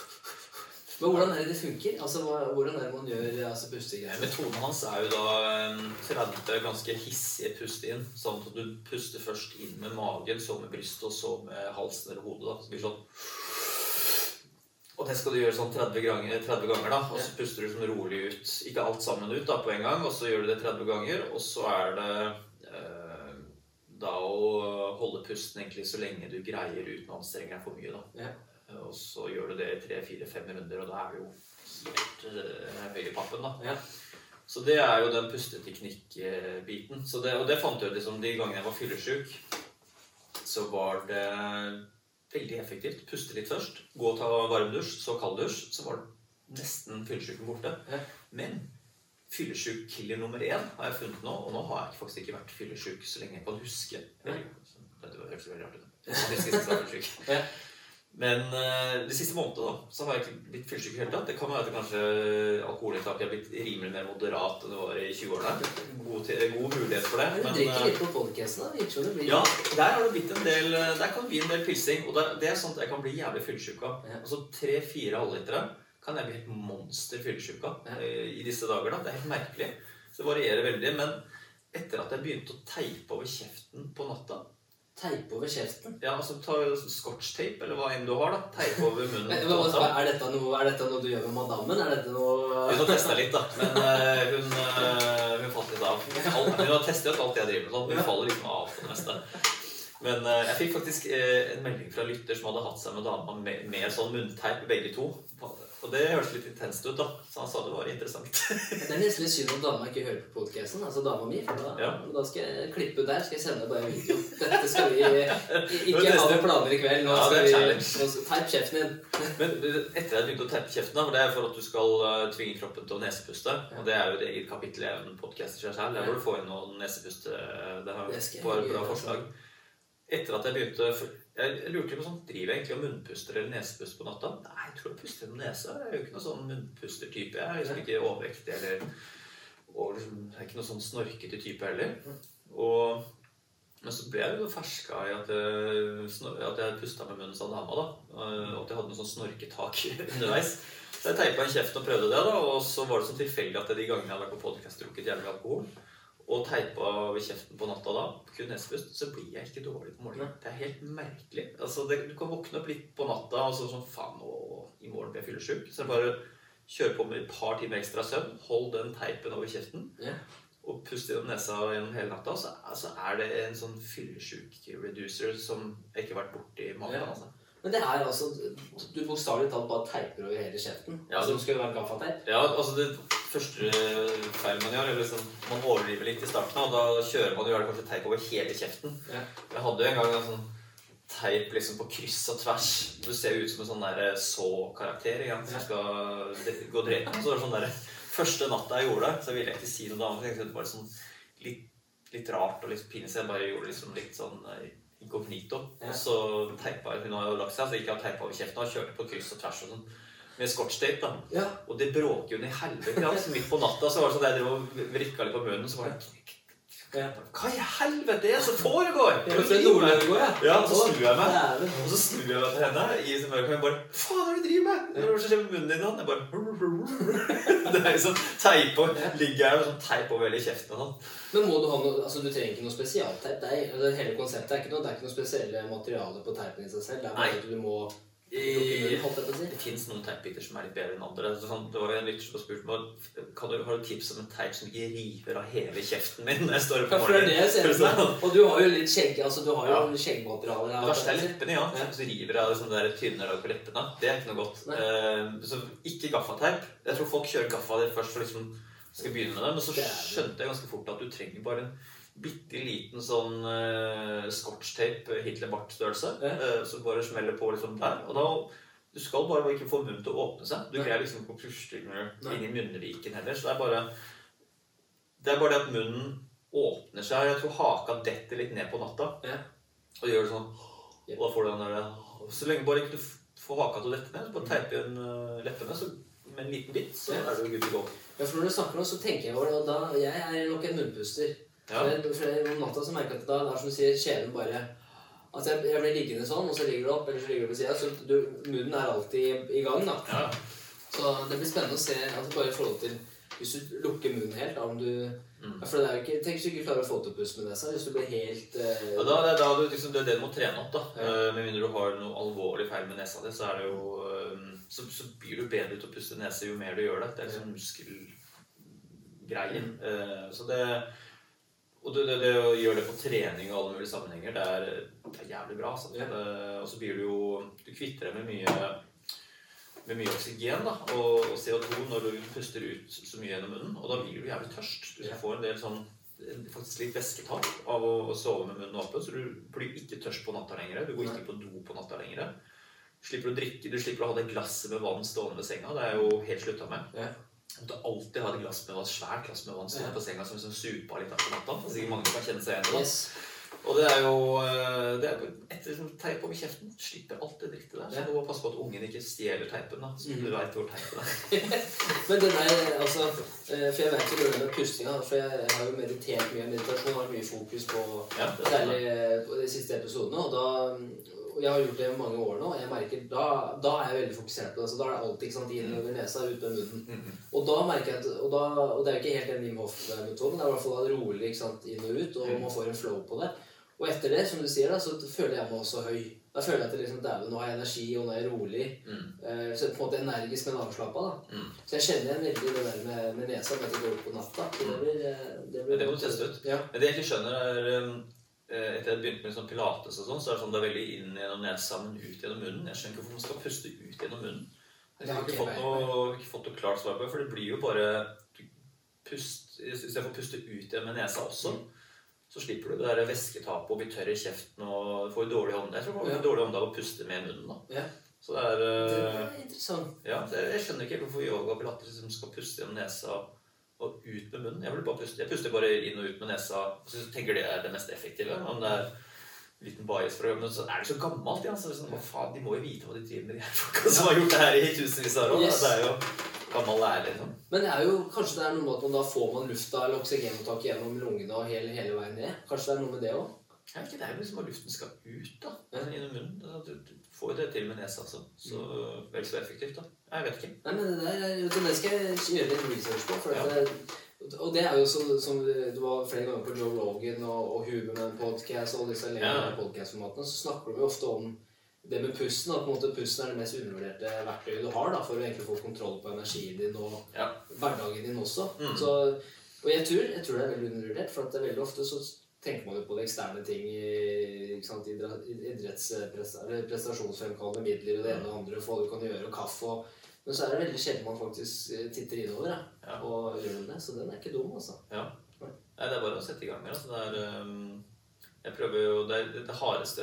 Men hvordan er det det funker? Altså, Hvordan er det man gjør altså, pustegreier? Metoden hans er jo da eh, 30 ganske hissige pust inn. Sånn at du puster først inn med magen, så med brystet, og så med halsen eller hodet. da. Så blir sånn og det skal du gjøre sånn 30 ganger, 30 ganger da, og så puster du sånn rolig ut. Ikke alt sammen ut da på en gang, og så gjør du det 30 ganger. Og så er det eh, da å holde pusten egentlig så lenge du greier uten å anstrenge deg for mye. da. Ja. Og så gjør du det i tre-fire-fem runder, og da er du jo helt eh, høy i pappen. da. Ja. Så det er jo den pusteteknikk-biten. Og det fant jeg ut liksom, de gangene jeg var fyllesyk, så var det veldig effektivt. Puste litt først, gå og ta varmdusj, så kalddusj. Så var det nesten fyllesyken borte. Men fyllesyk killer nummer én har jeg funnet nå, og nå har jeg faktisk ikke vært fyllesyk så lenge jeg kan huske. Det hørtes veldig rart ut. Men eh, de siste månedene da, så har jeg ikke blitt fyllesyk i det hele tatt. Det kan være at kanskje alkoholinntaket er blitt rimelig mer moderat enn det var i 20-årene. God, god mulighet for det. Men du drikker eh, litt på podkasten, da. Blir ja, der har det blitt en del Der kan det bli en del pilsing. Og det, det er sånt jeg kan bli jævlig fyllesyk av. Ja. Altså tre-fire halvlitere kan jeg bli helt monster fyllesyk av Ja. eh, i disse dager. da. Det er helt merkelig. Så det varierer veldig. Men etter at jeg begynte å teipe over kjeften på natta Teipe over kjeften. Ja, altså ta scotchtape, eller hva enn du har, da. Teipe over munnen. Men, men, også, er, dette noe, er dette noe du gjør med madammen? Er dette noe Hun har testa litt, da. Men uh, hun, uh, hun falt litt av. Alt, hun har testet alt jeg driver med. Sånn. Hun faller liksom av på det meste. Men uh, jeg fikk faktisk en melding fra lytter som hadde hatt seg med dama med, med sånn munnteip, begge to. Og det høres litt intenst ut, da. Så han sa det var interessant. Det er nesten litt synd at dama ikke hører på podcasten. Altså dama mi. For da, Ja. da skal jeg klippe ut der. Skal jeg sende bare video. Dette skal vi Ikke har vi planer i kveld. Nå Ja, skal vi challenge. kjeften din. Men etter at jeg begynte å teipe kjeften, da, for det er for at du skal eh, tvinge kroppen til å nesepuste. Og det er jo et eget kapittel i en podkast i seg selv. Der hvor du får inn noen nesepuste. Det har Det skal var et bra altså. forslag. Etter at jeg begynte Jeg lurte på sånn Driver jeg egentlig og munnpuster eller nesepust på natta? Nei, jeg tror jeg puster gjennom nesa. Jeg er jo ikke noen sånn munnpustertype. Jeg er liksom ikke overvektig eller og liksom, Jeg er ikke noen sånn snorkete type heller. Og men så ble jeg jo ferska i at snor- at jeg pusta med munnen som dama. da, Og at jeg hadde noe sånn snorketak underveis. Så jeg teipa en kjeft og prøvde det. da, Og så var det sånn tilfeldig at de gangene jeg hadde vært på podkast, drukket jævlig alkohol, og teipa ved kjeften på natta da, kun nesepust, så blir jeg ikke dårlig på morgenen. Det er helt merkelig. Altså, det, Du kan våkne opp litt på natta og så sånn Faen, å, i morgen blir jeg fyllesyk. Så bare kjør på med et par timer ekstra søvn. Hold den teipen over kjeften Yeah. og puste gjennom nesa gjennom hele natta, så altså, er det en sånn fyllesyk-reducer som jeg ikke har vært borti i magen. Ja. Altså. Men det er altså Du bokstavelig talt bare teiper over hele kjeften. Ja, det- som skulle jo være gaffateip. Ja, altså Det første feilen man gjør, er liksom man overdriver litt i starten. Og da kjører man jo kanskje teip over hele kjeften. Ja. Jeg hadde jo en gang en sånn teip liksom på kryss og tvers. Du ser jo ut som en sånn der så-karakter igjen, som skal gå og drepe. Så det var sånn der, Første natta jeg gjorde det, så ville jeg ikke si noe Jeg tenkte det var sånn litt, litt rart og litt pinlig, så jeg bare gjorde liksom litt sånn eh, inkognito. Ja. Og så teipa Hun har jo lagt seg, så gikk jeg og teipa over kjeften og kjørte på kryss og tvers og sånn. Med scotchtape, da. Ja. Og det bråker jo ned i helvete. Ja. Midt på natta så var det sånn at jeg drev og vrikka litt på munnen, så var det. Hva i helvete er det som foregår? Ja, fra Nord-Norge går, ja. Ja, så snur jeg meg. Og så snur jeg meg til henne i mørket og bare Hva faen er det du driver med? Hva er det som skjer med munnen din? nå?» Jeg bare Det er liksom teip og ligger her med sånn teip over hele kjeften og sånn. Men må du ha noe Altså, du trenger ikke noe spesialteip. Det er, altså, hele konseptet er ikke noe, det er ikke noe spesielle materialer på teipen i seg selv. Det er bare at du må på si. Det fins noen teipbiter som er litt bedre enn andre. Sånn, det var en lytter som spurte meg kan du, har du tips om en teip som ikke river av hele kjeften min når jeg står opp Ja, om for det er det jeg ser. Sånn. Og du har jo litt skjegg, altså du har jo Ja. skjeggmateriale. Det verste er på leppene, ja. Ja. Så river jeg sånne der tynne lag på leppene. Det er ikke noe godt. Eh, så ikke gaffateip. Jeg tror folk kjører gaffa først for liksom skal begynne med det, men så skjønte jeg ganske fort at du trenger bare en bitte liten sånn uh, scotchtape Hitler-bart-størrelse. Ja. Uh, som bare smeller på liksom der. Og da du skal bare ikke få munnen til å åpne seg. Du greier liksom ikke å puste inn i munnviken heller. Så det er bare det er bare det at munnen åpner seg. Jeg tror haka detter litt ned på natta. Ja. Og gjør det sånn og da får du den der Så lenge bare ikke du får haka til å dette ned, så bare teipe igjen eh, leppene så, med en liten bit, så er du good to go. Ja, for når du snakker nå, så tenker jeg over det, og da Jeg er nok en munnpuster. Ja. Om natta så merker jeg at da, det er som du sier, kjelen bare Altså jeg, jeg blir liggende sånn, og så ligger du opp, eller så ligger du på sida, så du, munnen er alltid i, i gang, da. Ja. Så det blir spennende å se altså bare i forhold til Hvis du lukker munnen helt, da om du Mm. ja, For det er jo ikke Tenk hvis du ikke klarer å få til å puste med nesa. Hvis du blir helt eh, Ja, da, det, da du, liksom, det er det du må trene opp. da. Ja. Uh, Med mindre du har noe alvorlig feil med nesa di, så er det jo uh, så, så blir du bedre til å puste nese jo mer du gjør det. Det er liksom muskelgreien. Uh, Så det og det, det, det å gjøre det på trening og alle mulige sammenhenger, det er, det er jævlig bra. Altså. Ja. Det, og så blir du jo Du kvitter deg med mye med mye oksygen da, og, og CO2 når du puster ut så mye gjennom munnen. Og da blir du jævlig tørst. Du får en del sånn faktisk litt væsketap av å, å sove med munnen åpen, så du blir ikke tørst på natta lenger. Du går ikke på do på natta lenger. Slipper å drikke, Du slipper å ha det glasset med vann stående ved senga. Det er jo helt slutta med. Ja. Du alltid ha et glass med vann, svært glass med vann stående Ja. på senga som liksom supa litt av natta. Det er sikkert mange som kan kjenne seg igjen i det. Yes. Og det er jo eh, det er etter liksom teip over kjeften. Slipper alt det drittet der. Så du må passe på at ungen ikke stjeler teipen. da Så Mhm. du vet hvor teipen er. Men det der, altså eh, For jeg vet jo det med pustinga. For jeg, har jo meditert mye meditasjon. Har mye fokus på Ja, det er Særlig eh, på de siste episodene. Og da jeg har gjort det i mange år nå, og jeg merker, da, da er jeg veldig fokusert på det. Så da er det alltid ikke sant, inn over nesa, ut med munnen. Mhm. Og da merker jeg at, og, da, og det er jo ikke helt den Wim Hof-metoden, det er i hvert fall rolig ikke sant, inn og ut, og Mm. man får en flow på det. Og etter det, som du sier, da, så føler jeg meg også høy. Da føler jeg at det liksom, dæven, nå har jeg energi, og nå er jeg rolig. Mm. Eh, så på en måte energisk, men avslappa. da. Mm. Så jeg kjenner igjen veldig det der med, med nesa, med at det går opp på natta. Det blir, eh, det blir det må du teste ut. Ja. Men det jeg ikke skjønner, er um, Etter jeg begynte med sånn pilates og sånn, så er det sånn det er veldig inn gjennom nesa, men ut gjennom munnen. Jeg skjønner ikke hvorfor man skal puste ut gjennom munnen. Jeg har ikke fått noe, ikke fått noe klart svar på det, for det blir jo bare pust, Istedenfor å puste ut igjen med nesa også, så slipper du det der væsketapet og blir tørr i kjeften og får dårlig hånd. Jeg tror man får Ja. dårlig hånd av å puste med munnen. da. Ja. Så det er Det eh, er interessant. ja, jeg, jeg skjønner ikke hvorfor yoga og pilates liksom skal puste gjennom nesa og ut med munnen. Jeg bare puste. Jeg puster bare inn og ut med nesa. og Så tenker det er det mest effektive. Om det er en liten bias for å gjøre Men så er det så gammelt. Ja, så sånn, hva faen, De må jo vite hva de driver med, de her folka som har gjort det her i tusenvis av år. Yes. Det er jo gammel lærer. liksom. Men det er jo, kanskje det er noe med at man da får man lufta eller oksygenopptaket gjennom lungene og hele, hele veien ned. Kanskje det er noe med det òg? Det er jo liksom at luften skal ut da, gjennom munnen. Får det til med nesa. Altså. Så vel så effektivt, da. Jeg vet ikke. Nei, men det der er- det skal jeg gjøre litt research på. For Ja. det, og det er jo så, som du var flere ganger på Joe Rogan og, og Huberman podcast og disse Ja. podcast-formatene, så snakker vi ofte om det med pusten. At på en måte pusten er det mest undervurderte verktøyet du har da, for å egentlig få kontroll på energien din og Ja. hverdagen din også. Mm. Så, og jeg tror, jeg tror det er veldig undervurdert, for at det er veldig ofte så tenker man jo på det eksterne ting i ikke sant, idrettsprestasjonsfremkallende midler og det ene og andre, hva du kan gjøre, og kaffe og Men så er det veldig sjelden man faktisk eh, titter innover da, Ja. og gjør det. Så den er ikke dum, altså. Ja. Nei, det er bare å sette i gang med. Altså, det er, um, jeg prøver jo, det, det hardeste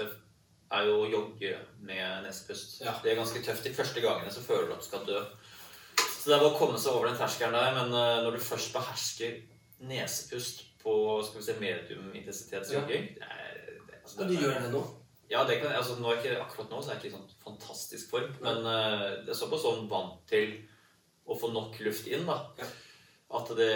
er jo å jogge med nesepust. Ja. Det er ganske tøft. De første gangene så føler du at du skal dø. Så det er bare å komme seg over den terskelen der. Men uh, når du først behersker nesepust på skal vi se, medium intensitetsjogging det er, altså, Og du gjør det nå? ja, det kan, altså, nå ikke, akkurat nå så er jeg ikke i sånn fantastisk form, men uh, det er såpass sånn vant til å få nok luft inn, da. Ja. At det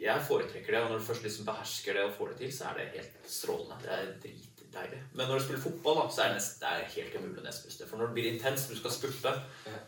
Jeg foretrekker det, og når du først liksom behersker det og får det til, så er det helt strålende. Det er dritdeilig. Men når du spiller fotball, da, så er det, nest, det er helt umulig å nesepuste. For når det blir intenst, når du skal spurte,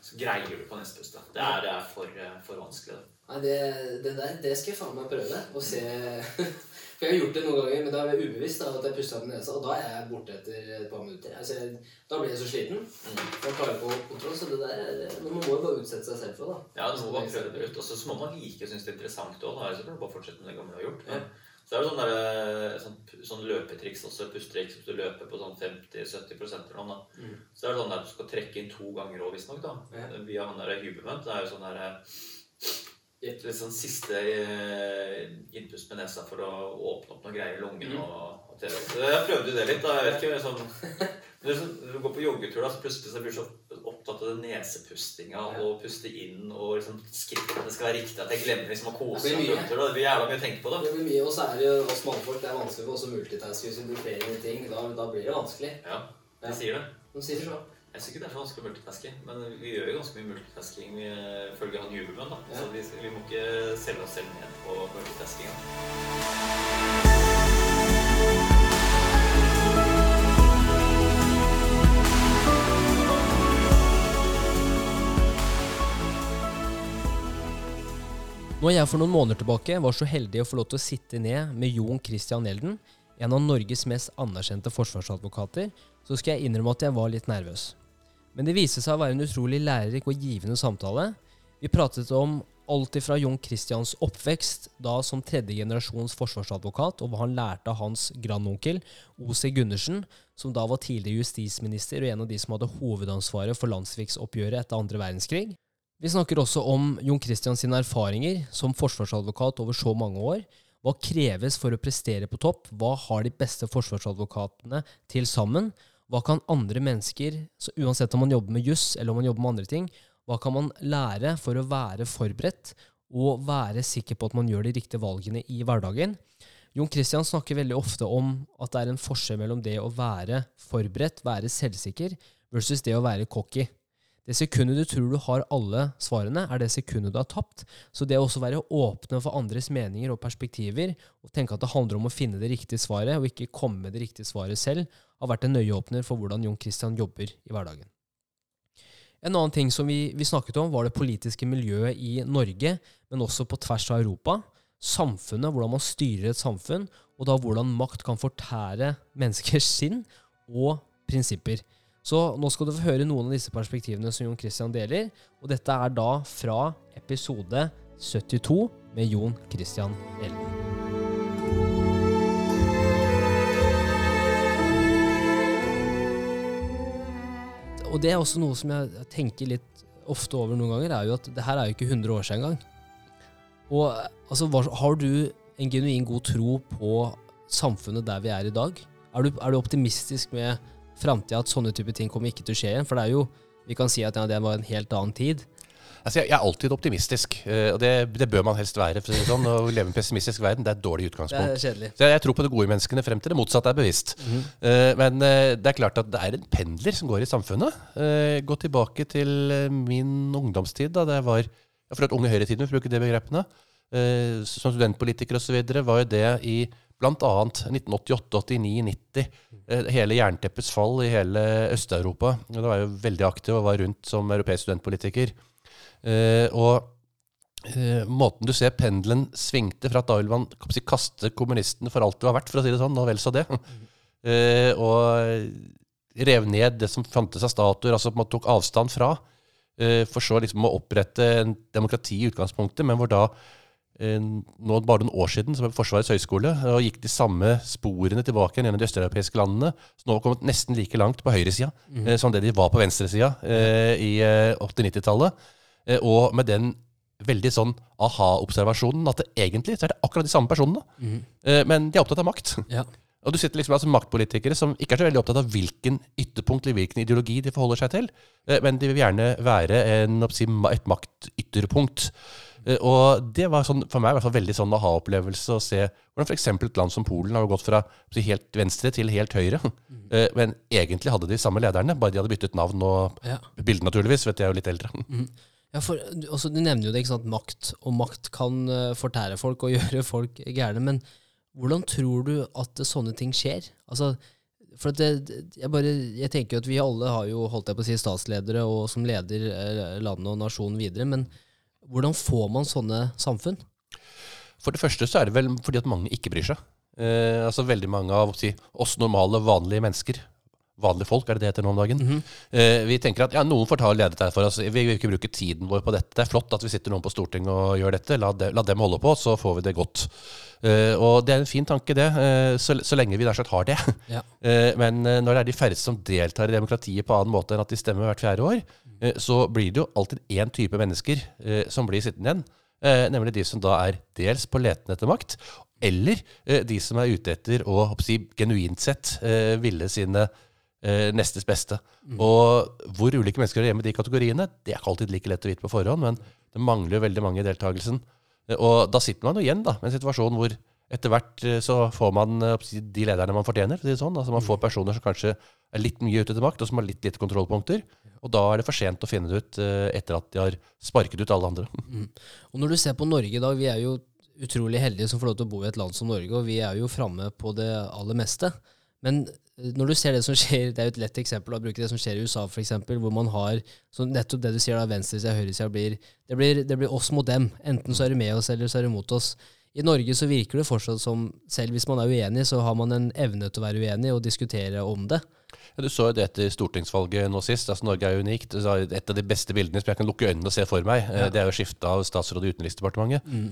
så greier du på å. Det er, det er for, eh, for vanskelig. Det. Nei, det, det der det skal jeg faen meg prøve. Og se For jeg har gjort det noen ganger, men da er jeg ubevisst da, at jeg pusta opp nesa. Og da er jeg borte etter et par minutter. Altså, jeg, da blir jeg så sliten. Jeg klarer jeg på kontroll. Så det der er- man må jo bare utsette seg selv for det. da. Ja, du må bare prøve det ut. Og så må man like synes det er interessant òg. Da det så kan du bare fortsette med det gamle du har gjort. Ja. Så er det sånn, der, sånn, sånn løpetriks også, pustetriks, hvis du løper på sånn 50-70 eller noe. da. Mm. Så er det sånn der du skal trekke inn to ganger òg, visstnok. da. Ja. Via han der Huberman. Det er jo sånn der Yep. Litt sånn siste eh, innpust med nesa for å åpne opp noen greier i lungene. Mm. og, og. Så Jeg prøvde jo det litt. da, jeg vet ikke, sånn, Når du- når du går på joggetur, da, så plutselig så blir du så opptatt av den nesepustinga Ja. og puste inn og liksom skrittene det skal være riktig. At jeg glemmer liksom å kose Det meg. da. Det blir jævla mye å tenke på da. Det blir mye, og så er det oss mannfolk, det er vanskelig for oss å multitaske hvis vi blir flere ting. Da, da blir det vanskelig. Ja, de sier det. De sier det så. Jeg syns ikke det er så vanskelig å multitaske, men vi gjør jo ganske mye multitasking eh, ifølge han da. Ja. Så vi, vi må ikke selge oss selv ned på multitaskinga. Når jeg for noen måneder tilbake var så heldig å få lov til å sitte ned med Jon Christian Elden, en av Norges mest anerkjente forsvarsadvokater, så skal jeg innrømme at jeg var litt nervøs. Men det viste seg å være en utrolig lærerik og givende samtale. Vi pratet om alt ifra Jon Christians oppvekst, da som tredje generasjons forsvarsadvokat, og hva han lærte av hans grandonkel, O.C. Gundersen, som da var tidligere justisminister og en av de som hadde hovedansvaret for landssviksoppgjøret etter andre verdenskrig. Vi snakker også om Jon Christian sine erfaringer som forsvarsadvokat over så mange år. Hva kreves for å prestere på topp? Hva har de beste forsvarsadvokatene til sammen? Hva kan andre mennesker, uansett om man jobber med juss eller om man jobber med andre ting, hva kan man lære for å være forberedt og være sikker på at man gjør de riktige valgene i hverdagen? Jon Christian snakker veldig ofte om at det er en forskjell mellom det å være forberedt, være selvsikker, versus det å være cocky. Det sekundet du tror du har alle svarene, er det sekundet du har tapt. Så det å også være åpne for andres meninger og perspektiver, og tenke at det handler om å finne det riktige svaret, og ikke komme med det riktige svaret selv, har vært en øyeåpner for hvordan Jon Christian jobber i hverdagen. En annen ting som vi, vi snakket om, var det politiske miljøet i Norge, men også på tvers av Europa. Samfunnet, hvordan man styrer et samfunn, og da hvordan makt kan fortære menneskers sinn og prinsipper. Så nå skal du få høre noen av disse perspektivene som Jon Christian deler. Og dette er da fra episode 72 med Jon Christian Elden. Og det er også noe som jeg tenker litt ofte over noen ganger, er jo at det her er jo ikke 100 år siden engang. Og altså, har du en genuin god tro på samfunnet der vi er i dag? Er du, er du optimistisk med framtida at sånne type ting kommer ikke til å skje igjen? For det er jo, vi kan si at ja, det var en helt annen tid. Altså, jeg, jeg er alltid optimistisk, eh, og det, det bør man helst være. For å sånn. Å leve i en pessimistisk verden, det er et dårlig utgangspunkt. Det er kjedelig. Så jeg, jeg tror på det gode menneskene frem til det motsatte er bevisst. Eh, men eh, det er klart at det er en pendler som går i samfunnet. Gå tilbake til min ungdomstid, da det var for at Unge Høyre-tiden, for å bruke de begrepene. som studentpolitiker osv. var jo det i bl.a. 1988, 89, 90. eh, hele jernteppets fall i hele Øst-Europa. Da var jeg jo veldig aktiv og var rundt som europeisk studentpolitiker. Eh, og eh, måten du ser pendelen svingte fra at da ville man si, kaste kommunistene for alt det var verdt, for å si det sånn, og vel så det. Eh, og rev ned det som fantes av statuer, altså man tok avstand fra. eh, for så liksom å opprette en demokrati i utgangspunktet, men hvor da nå bare noen år siden som Forsvarets høgskole og gikk de samme sporene tilbake gjennom de østeuropeiske landene. Så nå har kommet nesten like langt på høyresida mm. som det de var på venstresida eh, i eh, 80-90-tallet. Eh, og med den veldig sånn aha-observasjonen at det egentlig så er det akkurat de samme personene, eh, men de er opptatt av makt. Ja. Og du sitter liksom altså maktpolitikere som ikke er så veldig opptatt av hvilken ytterpunkt eller hvilken ideologi de forholder seg til, eh, men de vil gjerne være en, et maktytterpunkt. Og det var sånn, for meg i hvert fall veldig sånn aha-opplevelse å se hvordan f.eks. et land som Polen har gått fra helt venstre til helt høyre. Eh, Men egentlig hadde de samme lederne, bare de hadde byttet navn og Ja. bilde, naturligvis. vet jeg er jo litt eldre. Ja, for altså, Du nevner jo det, ikke sant, makt. Og makt kan uh, fortære folk og gjøre folk gærne. Men hvordan tror du at sånne ting skjer? Altså, For det- jeg, bare, jeg tenker jo at vi alle har jo holdt jeg på å si statsledere og som leder eh, landet og nasjonen videre, men hvordan får man sånne samfunn? For det første så er det vel fordi at mange ikke bryr seg. Eh, altså Veldig mange av si, oss normale, vanlige mennesker, vanlige folk er det det heter nå om dagen, eh, vi tenker at ja, noen får ta og lede dette for oss. Vi vil ikke bruke tiden vår på dette. Det er flott at vi sitter noen på Stortinget og gjør dette. La, de, la dem holde på, så får vi det godt. Eh, og det er en fin tanke, det, eh, så, så lenge vi nær sagt har det. Ja. Eh, men når det er de færreste som deltar i demokratiet på annen måte enn at de stemmer hvert fjerde år, eh, så blir det jo alltid én type mennesker som blir sittende igjen. Nemlig de som da er dels på leten etter makt, eller de som er ute etter å si, genuint sett ville sine nestes beste. Og hvor ulike mennesker er hjemme i de kategoriene, det er ikke alltid like lett å vite på forhånd, men det mangler jo veldig mange i deltakelsen. Eh, Og da sitter man jo igjen da, med en situasjon hvor etter hvert eh, så får man eh, de lederne man fortjener. for å si det sånn. Altså Man får personer som kanskje er litt mye ute til makt, og som har litt lite kontrollpunkter. Og da er det for sent å finne det ut eh, etter at de har sparket ut alle andre. Og når du ser på Norge i dag, vi er jo utrolig heldige som får lov til å bo i et land som Norge, og vi er jo framme på det aller meste. Men eh, når du ser det som skjer, det er jo et lett eksempel å bruke det som skjer i USA, f.eks., hvor man har nettopp det du sier da, venstresida og høyresida blir det, blir det blir oss mot dem. Enten så er du med oss, eller så er du mot oss. I Norge så virker det fortsatt som, selv hvis man er uenig, så har man en evne til å være uenig og diskutere om det. Ja, du så jo det etter stortingsvalget nå sist. altså Norge er unikt. Et av de beste bildene som jeg kan lukke øynene og se for meg, ja. det er jo skiftet av statsråd i Utenriksdepartementet. Mm.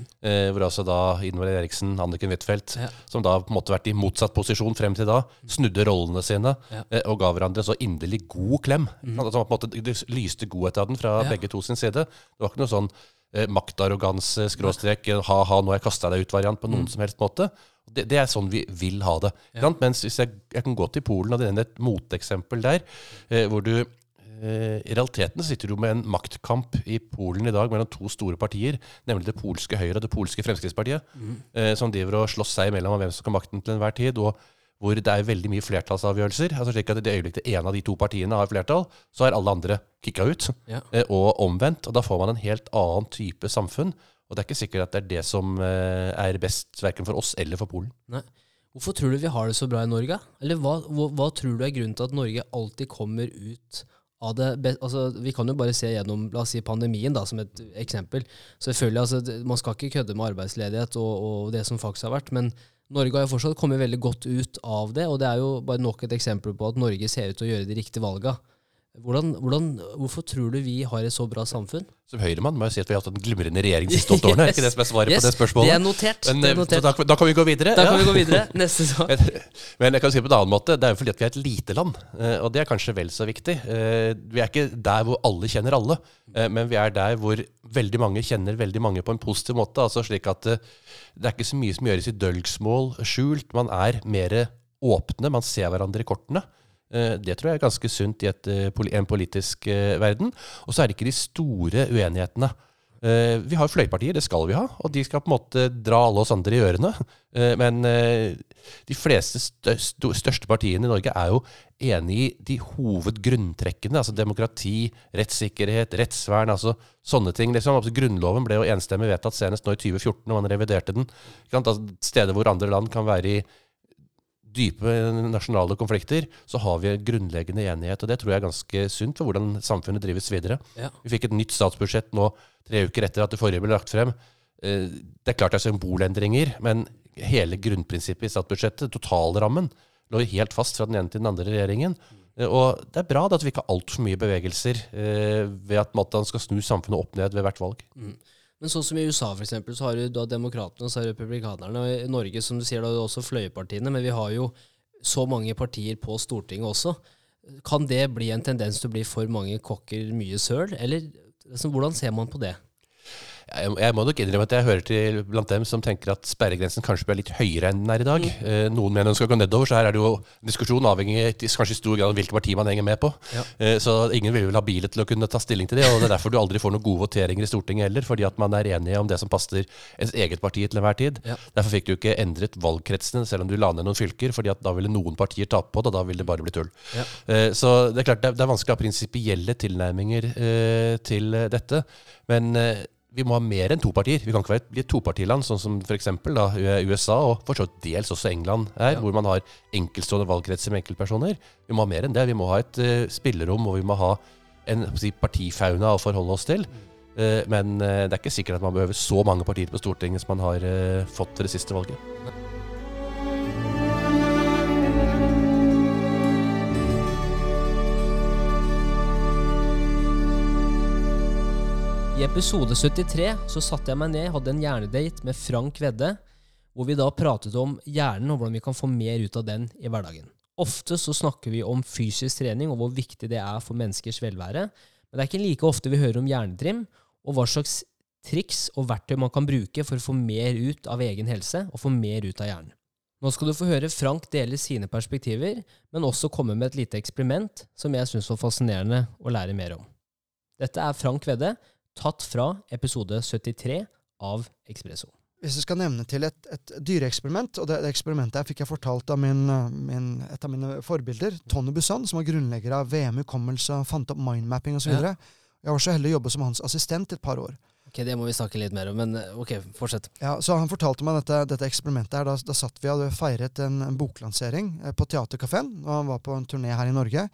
hvor altså da Invar Eriksen, Anniken Huitfeldt, Ja. som da på en måte vært i motsatt posisjon frem til da, snudde rollene sine eh, og ga hverandre så inderlig god klem. Altså, på en måte, det lyste godhet av den fra begge to sin side. Det var ikke noe sånn eh, maktarroganse, skråstrek, eh, ha-ha, nå har jeg kasta deg ut-variant på noen som helst måte. Det, det er sånn vi vil ha det. Ja. Mens hvis jeg, jeg kan gå til Polen, og det er et moteksempel der, eh, hvor du eh, I realiteten sitter du med en maktkamp i Polen i dag mellom to store partier, nemlig det polske Høyre og det polske Fremskrittspartiet, eh, som driver og slåss seg imellom om hvem som kan makten til enhver tid. og hvor det er veldig mye flertallsavgjørelser. altså slik at I det øyeblikket en av de to partiene har flertall, så er alle andre kicka ut. Ja. Eh, Og omvendt. og Da får man en helt annen type samfunn. Og det er ikke sikkert at det er det som eh, er best verken for oss eller for Polen. Nei. Hvorfor tror du vi har det så bra i Norge? Eller hva, hva, hva tror du er grunnen til at Norge alltid kommer ut av det altså, Vi kan jo bare se gjennom la oss si, pandemien da, som et eksempel. Selvfølgelig, altså, Man skal ikke kødde med arbeidsledighet og, og det som faktisk har vært, men Norge har jo fortsatt kommet veldig godt ut av det, og det er jo bare nok et eksempel på at Norge ser ut til å gjøre de riktige valga. Hvordan, hvordan, hvorfor tror du vi har et så bra samfunn? Som Høyremann må jeg si at vi har hatt en glimrende regjering de siste åtte årene. yes, ikke det som er svaret Yes, på det spørsmålet? Det er notert. Men, det eh, er notert. da, da kan vi gå videre. Da Ja. kan vi gå videre. Neste sak. Men, jeg kan si det på en annen måte. Det er jo fordi at vi er et lite land, eh, og det er kanskje vel så viktig. Eh, Vi er ikke der hvor alle kjenner alle, eh, men vi er der hvor veldig mange kjenner veldig mange på en positiv måte. Altså slik at eh, det er ikke så mye som gjøres i dølgsmål skjult. Man er mer åpne, man ser hverandre i kortene. Eh, Det tror jeg er ganske sunt i et, eh, en politisk eh, verden. Og så er det ikke de store uenighetene. Vi har fløypartier, det skal vi ha, og de skal på en måte dra alle oss andre i ørene. Men de fleste største partiene i Norge er jo enig i de hovedgrunntrekkene. Altså demokrati, rettssikkerhet, rettsvern, altså sånne ting. Liksom. Altså, grunnloven ble jo enstemmig vedtatt senest nå i 2014, når man reviderte den. Altså, steder hvor andre land kan være i dype nasjonale konflikter, så har vi en grunnleggende enighet. Og det tror jeg er ganske sunt for hvordan samfunnet drives videre. Ja. Vi fikk et nytt statsbudsjett nå tre uker etter at det forrige ble lagt frem. Eh, Det er klart det er symbolendringer, men hele grunnprinsippet i statsbudsjettet, totalrammen, lå helt fast fra den ene til den andre regjeringen. Eh, Og det er bra at vi ikke har altfor mye bevegelser eh, ved at man skal snu samfunnet opp ned ved hvert valg. Men sånn som i USA for eksempel, så har du da demokratene og så har republikanerne. Og i Norge som du sier, da har du også fløyepartiene, men vi har jo så mange partier på Stortinget også. Kan det bli en tendens til å bli for mange kokker mye søl, eller altså, hvordan ser man på det? Jeg, jeg må nok innrømme at jeg hører til blant dem som tenker at sperregrensen kanskje blir litt høyere enn den er i dag. Eh, noen mener den skal gå nedover, så her er det jo diskusjon avhengig kanskje i stor grad av hvilket parti man henger med på. Ja. Eh, så ingen vil vel ha bilet til å kunne ta stilling til det, og det er derfor du aldri får noen gode voteringer i Stortinget heller, fordi at man er enige om det som passer ens eget parti til enhver tid. Ja. Derfor fikk du ikke endret valgkretsene, selv om du la ned noen fylker, fordi at da ville noen partier tape på det, og da ville det bare bli tull. Ja. Eh, Så det er klart det er, det er vanskelig å ha prinsipielle tilnærminger til dette. Men vi må ha mer enn to partier. Vi kan ikke være et, bli et topartiland, sånn som f.eks. USA og for så vidt dels også England er, Ja. hvor man har enkeltstående valgkretser med enkeltpersoner. Vi må ha mer enn det. Vi må ha et uh, spillerom, og vi må ha en si, partifauna å forholde oss til. Uh, men uh, det er ikke sikkert at man behøver så mange partier på Stortinget som man har fått til det siste valget. I episode 73 så satte jeg meg ned, hadde en hjernedate med Frank Vedde, hvor vi da pratet om hjernen og hvordan vi kan få mer ut av den i hverdagen. Ofte så snakker vi om fysisk trening og hvor viktig det er for menneskers velvære, men det er ikke like ofte vi hører om hjernetrim, og hva slags triks og verktøy man kan bruke for å få mer ut av egen helse og få mer ut av hjernen. Nå skal du få høre Frank dele sine perspektiver, men også komme med et lite eksperiment som jeg syns var fascinerende å lære mer om. Dette er Frank Vedde, tatt fra episode 73 av Expresso. Hvis jeg skal nevne til et, et dyreeksperiment, og det, det eksperimentet her fikk jeg fortalt av min, min, et av mine forbilder, Tony Busan, som var grunnlegger av VM hukommelse, fant opp mindmapping osv. Ja. Jeg var så heldig å jobbe som hans assistent et par år. Ok, Det må vi snakke litt mer om, men eh, ok, fortsett. Ja, så Han fortalte meg dette, dette eksperimentet. her, Da, da satt vi og feiret en, en boklansering eh, på Theatercaféen. Han var på en turné her i Norge.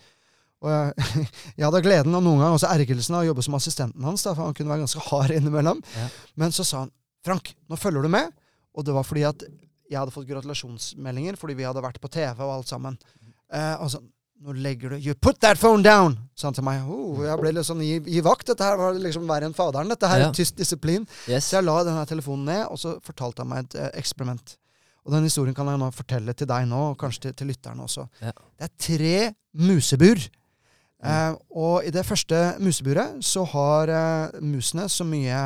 Og jeg, jeg hadde gleden og noen ganger også ergrelsen av å jobbe som assistenten hans. Da, for han kunne være ganske hard innimellom. Ja. Men så sa han Frank, nå følger du med. Og det var fordi at jeg hadde fått gratulasjonsmeldinger fordi vi hadde vært på TV og alt sammen. Eh, og så nå legger du You put that phone down! sa han til meg. Oh, jeg ble litt sånn i, i vakt. Dette her var liksom verre enn faderen. Dette her Ja. er tyst disiplin. Yes. Så jeg la denne telefonen ned, og så fortalte han meg et eh, eksperiment. Og den historien kan jeg nå fortelle til deg nå, og kanskje til, til lytterne også. Ja. Det er tre musebur. Eh, og i det første museburet så har eh, musene så mye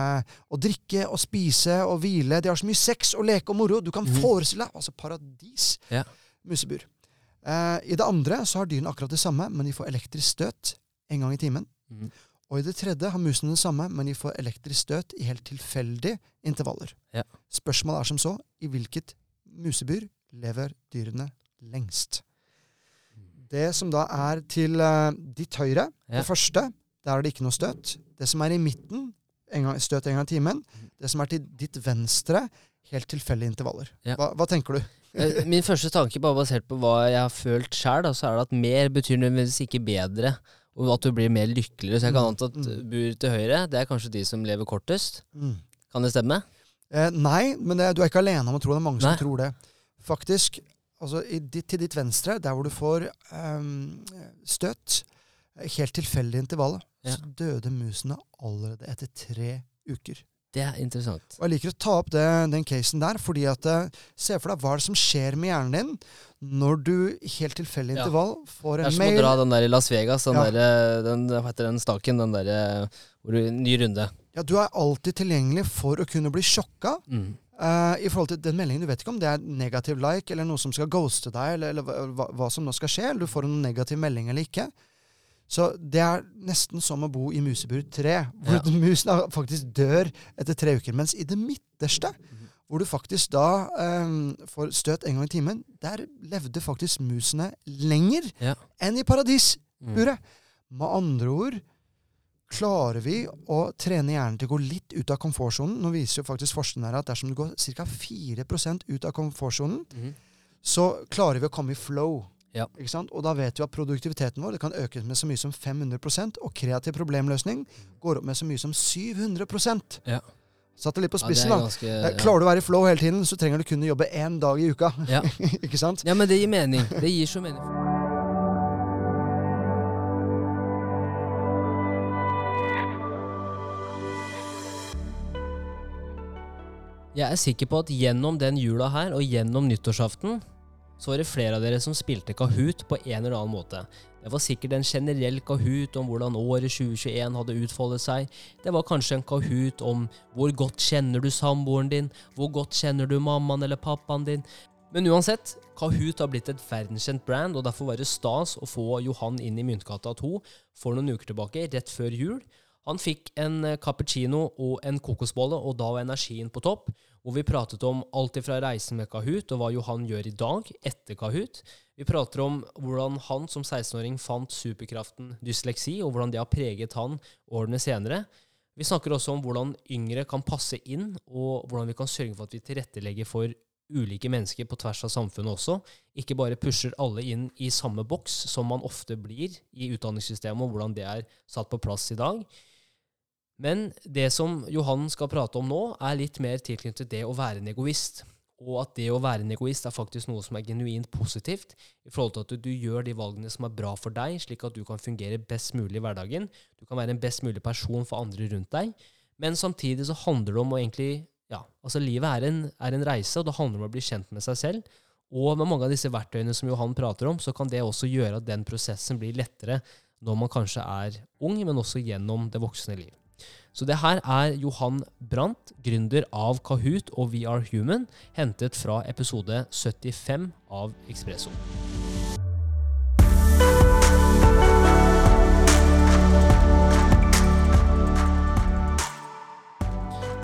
å drikke og spise og hvile. De har så mye sex og leke og moro. Du kan mm. forestille deg altså paradis Ja. musebur. Eh, I det andre så har dyrene akkurat det samme, men de får elektrisk støt en gang i timen. Mm. Og i det tredje har musene det samme, men de får elektrisk støt i helt tilfeldige intervaller. Ja. Spørsmålet er som så i hvilket musebur lever dyrene lengst? Det som da er til uh, ditt høyre, Ja. det første, der er det ikke noe støt. Det som er i midten, en gang, støt en gang i timen. Det som er til ditt venstre, helt tilfeldige intervaller. Ja. Hva, hva tenker du? Eh, Min første tanke, bare basert på hva jeg har følt sjøl, så er det at mer betyr nødvendigvis ikke bedre, og at du blir mer lykkeligere. Så jeg kan Mm, anta at mm. bur til høyre, det er kanskje de som lever kortest. Mm. Kan det stemme? Eh, nei, men det, du er ikke alene om å tro det. er mange Nei. som tror det. Faktisk, altså i ditt, til ditt venstre, der hvor du får um, støt, eh, helt tilfeldig intervall, Ja. så døde musene allerede etter tre uker. Det er interessant. Og Jeg liker å ta opp det, den casen der, fordi at eh, Se for deg hva er det som skjer med hjernen din når du helt tilfeldig Ja. intervall får Det er som å dra den der i Las Vegas, den Ja. der, den, hva heter den staken, den der, hvor du, ny runde. Ja, Du er alltid tilgjengelig for å kunne bli sjokka Mm. Eh, I forhold til den meldingen, Du vet ikke om det er negativ like, eller noe som skal ghoste deg, eller, eller hva, hva- som nå skal skje. eller Du får en negativ melding eller ikke. Så det er nesten som å bo i musebur 3, hvor Ja. musen faktisk dør etter tre uker. Mens i det midterste, hvor du faktisk da um, får støt en gang i timen, der levde faktisk musene lenger Ja. enn i paradisburet. Mm. Med andre ord klarer vi å trene hjernen til å gå litt ut av komfortsonen. Nå viser jo faktisk forskningen her at dersom du går ca. 4 ut av komfortsonen, mm. så klarer vi å komme i flow. Ja. Og da vet vi at produktiviteten vår det kan økes med så mye som 500% og kreativ problemløsning går opp med så mye som 700 Ja. Satt det litt på Ja, spissen, er da. ganske, Eh, ja. Klarer du å være i flow hele tiden, så trenger du kun å jobbe én dag i uka. Ja. ja, men det gir mening. Det gir så mening. Jeg er sikker på at gjennom den jula her, og gjennom nyttårsaften, så var det flere av dere som spilte Kahoot på en eller annen måte. Det var sikkert en generell Kahoot om hvordan året 2021 hadde utfoldet seg. Det var kanskje en Kahoot om hvor godt kjenner du samboeren din, hvor godt kjenner du mammaen eller pappaen din. Men uansett, Kahoot har blitt et verdenskjent brand, og derfor var det stas å få Johan inn i Myntgata 2 for noen uker tilbake, rett før jul. Han fikk en eh, cappuccino og en kokosbolle, og da var energien på topp. Hvor vi pratet om alt ifra reisen med Kahoot og hva Johan gjør i dag, etter Kahoot. Vi prater om hvordan han som 16-åring fant superkraften dysleksi, og hvordan det har preget han årene senere. Vi snakker også om hvordan yngre kan passe inn, og hvordan vi kan sørge for at vi tilrettelegger for ulike mennesker på tvers av samfunnet også. Ikke bare pusher alle inn i samme boks, som man ofte blir i utdanningssystemet, og hvordan det er satt på plass i dag. Men det som Johan skal prate om nå, er litt mer tilknyttet det å være en egoist. Og at det å være en egoist er faktisk noe som er genuint positivt, i forhold til at du, gjør de valgene som er bra for deg, slik at du kan fungere best mulig i hverdagen. Du kan være en best mulig person for andre rundt deg. Men samtidig så handler det om å egentlig Ja, altså livet er en, er en reise, og det handler om å bli kjent med seg selv. Og med mange av disse verktøyene som Johan prater om, så kan det også gjøre at den prosessen blir lettere når man kanskje er ung, men også gjennom det voksne liv. Så det her er Johan Brandt, gründer av Kahoot og We Are Human, hentet fra episode 75 av Ekspresso.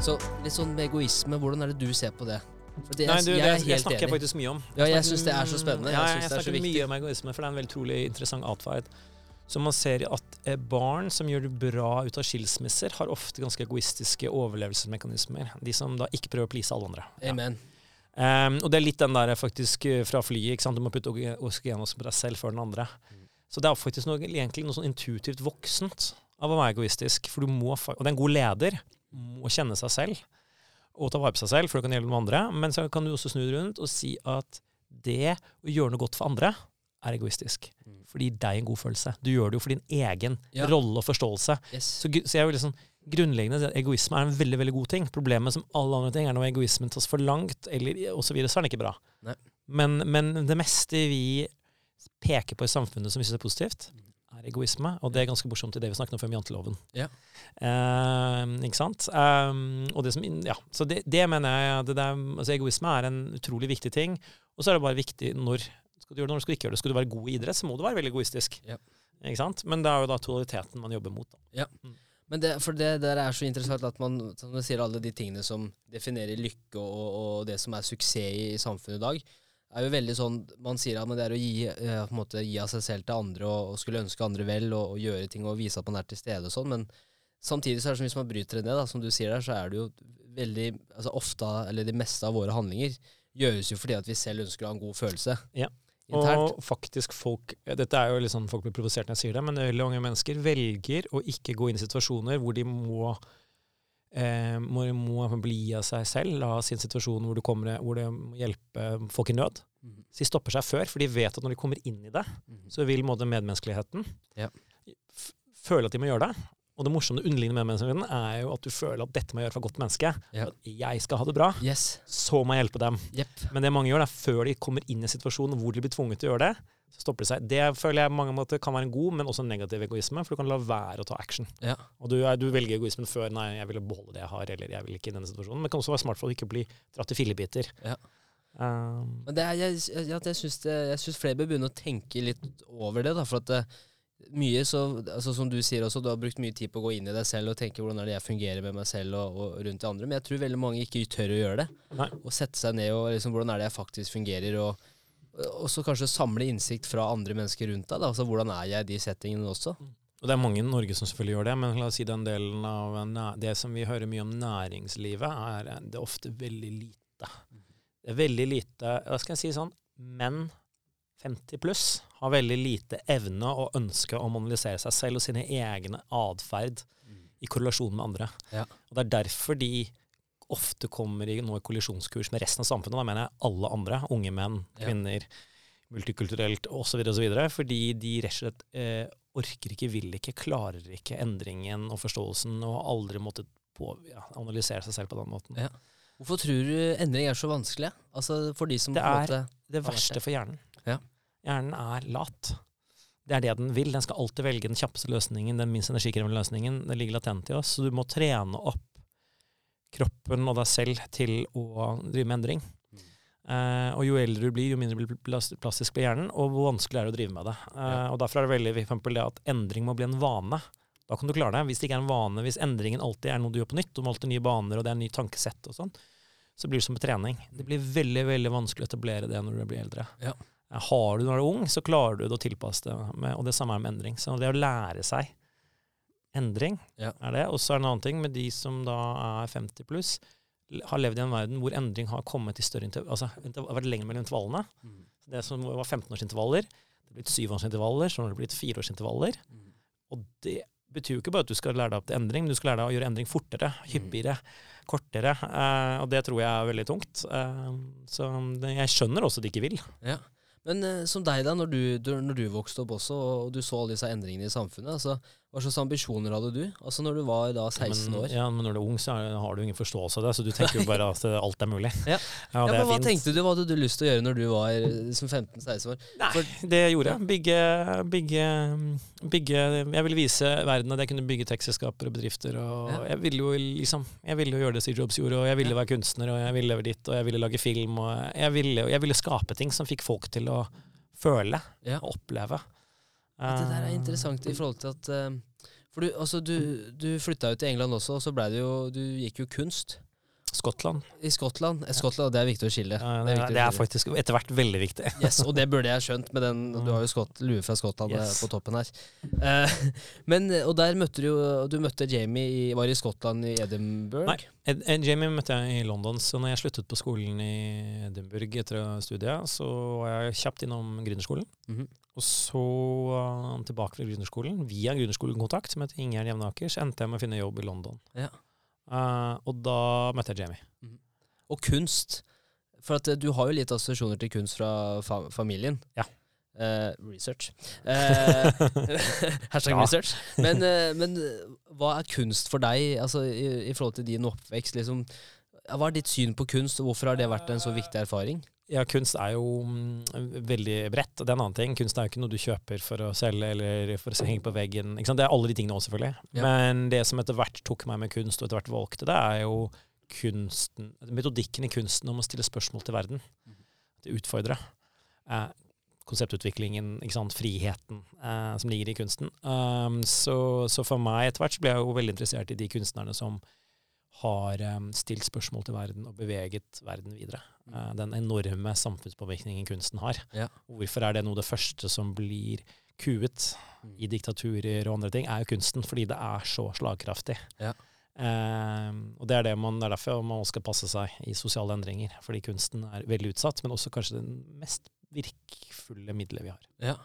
Så litt sånn med egoisme, hvordan er det du ser på det? For Nei, du, jeg jeg helt snakker jeg faktisk mye om. Ja, jeg syns det er så spennende. Jeg Ja, jeg, er snakker mye om egoisme, for det er en veldig trolig interessant atferd. Så man ser at eh, barn som gjør det bra ut av skilsmisser, har ofte ganske egoistiske overlevelsesmekanismer. De som da ikke prøver å please alle andre. Ja. Amen. Ehm, og det er litt den der faktisk eh, fra flyet. ikke sant? Du må putte oksygen oksygen også på deg selv før den andre. Så det er faktisk noe, egentlig noe sånn intuitivt voksent av å være egoistisk. For du må, og det er en god leder må kjenne seg selv og ta vare på seg selv, for det kan gjelde noen andre. Men så kan du også snu det rundt og si at det å gjøre noe godt for andre er egoistisk. For det gir deg en god følelse. Du gjør det jo for din egen Ja. rolle og forståelse. Yes. Så, så jeg vil grunnleggende si at egoisme er en veldig veldig god ting. Problemet som alle andre ting er når egoismen tas for langt, eller osv., så, så er den ikke bra. Men, men det meste vi peker på i samfunnet som vi syns er positivt, er egoisme. Og det er ganske morsomt i det vi snakket om før med janteloven. Ja. Uh, ikke sant? Um, og det som, ja. Så det, det mener jeg det der, altså Egoisme er en utrolig viktig ting. Og så er det bare viktig når skal du gjøre det, når skal ikke gjøre det. Skal du være god i idrett, så må du være veldig egoistisk. Ja. Ikke sant? Men det er jo da totaliteten man jobber mot. Da. Men det, for det der er så interessant at man som du sier, alle de tingene som definerer lykke og, og det som er suksess i, i samfunnet i dag, er jo veldig sånn Man sier at det er å gi, eh, på en måte, gi av seg selv til andre og, og skulle ønske andre vel og, og gjøre ting og vise at man er til stede og sånn, men samtidig så er det som hvis man bryter det ned, da, som du sier der, så er det jo veldig altså Ofte, eller det meste av våre handlinger, gjøres jo fordi at vi selv ønsker å ha en god følelse. Ja. Internt. Og faktisk folk Dette er jo litt sånn folk blir provosert når jeg sier det, men veldig mange mennesker velger å ikke gå inn i situasjoner hvor de må eh, må, må bli av seg selv, la sin situasjon hvor, kommer, hvor det må hjelpe folk i nød. Mhm. Så de stopper seg før, for de vet at når de kommer inn i det, Mhm. så vil måte, medmenneskeligheten Ja. føle at de må gjøre det. Og det morsomme underliggende med medmenneskeligheten er jo at du føler at dette må jeg gjøre for et godt menneske. Ja. At jeg skal ha det bra. Yes. Så må jeg hjelpe dem. Yep. Men det mange gjør, det er før de kommer inn i situasjonen hvor de blir tvunget til å gjøre det, så stopper de seg. Det føler jeg mange måter kan være en god, men også en negativ egoisme, for du kan la være å ta action. Ja. Og du, du velger egoismen før 'nei, jeg vil beholde det jeg har', eller 'jeg vil ikke i denne situasjonen'. Men det kan også være smart for å ikke bli dratt i fillebiter. Ja. Um, Men det er, jeg, jeg, jeg, jeg syns flere bør begynne å tenke litt over det. Da, for at det, mye så, altså Som du sier også, du har brukt mye tid på å gå inn i deg selv og tenke hvordan er det jeg fungerer med meg selv og, og rundt de andre. Men jeg tror veldig mange ikke tør å gjøre det. Nei. Og sette seg ned og liksom, hvordan er det jeg faktisk fungerer. Og, og så kanskje samle innsikt fra andre mennesker rundt deg. Da, altså Hvordan er jeg i de settingene også. Og det er mange i Norge som selvfølgelig gjør det, men la oss si den delen av det som vi hører mye om næringslivet, er det er ofte veldig lite. Det er veldig lite Hva skal jeg si sånn Menn 50 pluss har veldig lite evne og ønske om å analysere seg selv og sine egne atferd i korrelasjon med andre. Ja. Og Det er derfor de ofte kommer i nå i kollisjonskurs med resten av samfunnet. Da mener jeg alle andre. Unge menn, Ja. kvinner, multikulturelt osv. osv. Fordi de rett og slett eh, orker ikke, vil ikke, klarer ikke endringen og forståelsen og har aldri måttet på, ja, analysere seg selv på den måten. Ja. Hvorfor tror du endring er så vanskelig? Altså For de som Det er- Det verste for hjernen. Ja. Hjernen er lat. Det er det den vil. Den skal alltid velge den kjappeste løsningen, den minst energikrevende løsningen. Den ligger latent i oss. Så du må trene opp kroppen og deg selv til å drive med endring. Eh, og jo eldre du blir, jo mindre blir plastisk blir hjernen, og hvor vanskelig er det å drive med det. Eh, Og derfor er det veldig for eksempel det at endring må bli en vane. Da kan du klare det. Hvis det ikke er en vane, hvis endringen alltid er noe du gjør på nytt, du må alltid nye baner, og det er en ny tankesett og sånn, så blir det som med trening. Det blir veldig veldig vanskelig å etablere det når du blir eldre. Ja. Har du når du er ung, så klarer du det å tilpasse det, med, og det samme er med endring. Så det å lære seg endring. Ja. er det. Og så er det en annen ting med de som da er 50 pluss, har levd i en verden hvor endring har kommet i større intervall, altså, det har vært lenger mellom intervallene. Mm. Det som var 15-årsintervaller, det har blitt 7-årsintervaller, så har det blitt 4-årsintervaller. Mm. Og det betyr jo ikke bare at du skal lære deg opp til endring, men du skal lære deg å gjøre endring fortere, hyppigere, kortere. Eh, og det tror jeg er veldig tungt. Eh, så det, jeg skjønner også at de ikke vil. Ja. Men eh, som deg, da, når du, du, når du vokste opp også, og du så alle disse endringene i samfunnet, altså, hva slags ambisjoner hadde du? Altså når du var da 16 men, år? Ja, men når du er ung, så er, har du ingen forståelse av det, så du tenker jo bare at alt er mulig. Ja. Ja, Ja, men hva fint. tenkte du, hva hadde du lyst til å gjøre når du var eh, liksom 15-16 år? Nei, For- det gjorde jeg. Bygge, bygge, bygge Jeg ville vise verden at jeg kunne bygge tekstselskaper og bedrifter. Og Ja. jeg ville jo liksom Jeg ville jo gjøre det Steve Jobs gjorde, og jeg ville være kunstner, og jeg ville leve dit, og jeg ville lage film, og jeg ville, jeg ville skape ting som fikk folk til å føle og oppleve. Ja, det der er Eh, interessant i forhold til at eh, For du, altså, du, du flytta jo til England også, og så ble det jo Du gikk jo kunst Skottland. i Skottland. Skottland, det er viktig å skille. Ja, Det det, er er, det er faktisk etter hvert veldig viktig. Yes, og det burde jeg skjønt med den Du har jo skott, lue fra Skottland eh, Yes. på toppen her. Uh, men, Og der møtte du jo Du møtte Jamie i, Var i Skottland, i Edinburgh? Nei. Ed, Ed Jamie møtte jeg i London, så når jeg sluttet på skolen i Edinburgh etter studiet, så var jeg kjapt innom gründerskolen. Mhm. Og så uh, tilbake fra gründerskolen. Via gründerskolekontakt, som heter Ingjerd Jevnaker, så endte jeg med å finne jobb i London. Ja. Uh, og da møtte jeg Jamie. Og kunst. For at eh, du har jo litt assosiasjoner til kunst fra fa familien. Ja. Uh, research. Uh, hashtag Ja. research. Men, uh, men hva er kunst for deg, altså i, i forhold til din oppvekst? Liksom, hva er ditt syn på kunst, og hvorfor har det vært en så viktig erfaring? Ja, kunst er jo mm, veldig bredt. Det er en annen ting. Kunst er jo ikke noe du kjøper for å selge eller for å henge på veggen. Det er alle de tingene også, selvfølgelig. Ja. Men det som etter hvert tok meg med kunst, og etter hvert valgte det, er jo kunsten Metodikken i kunsten om å stille spørsmål til verden. Til utfordre. Eh, konseptutviklingen, friheten eh, som ligger i kunsten. Um, så, så for meg etter hvert så ble jeg jo veldig interessert i de kunstnerne som har um, stilt spørsmål til verden og beveget verden videre. Eh, den enorme samfunnspåvirkningen kunsten har. Ja. Hvorfor er det noe av det første som blir kuet i diktaturer og andre ting, er jo kunsten, fordi det er så slagkraftig. Ja. Eh, og det er, det, man, det er derfor man skal passe seg i sosiale endringer, fordi kunsten er veldig utsatt, men også kanskje det mest virkfulle middelet vi har. Ja.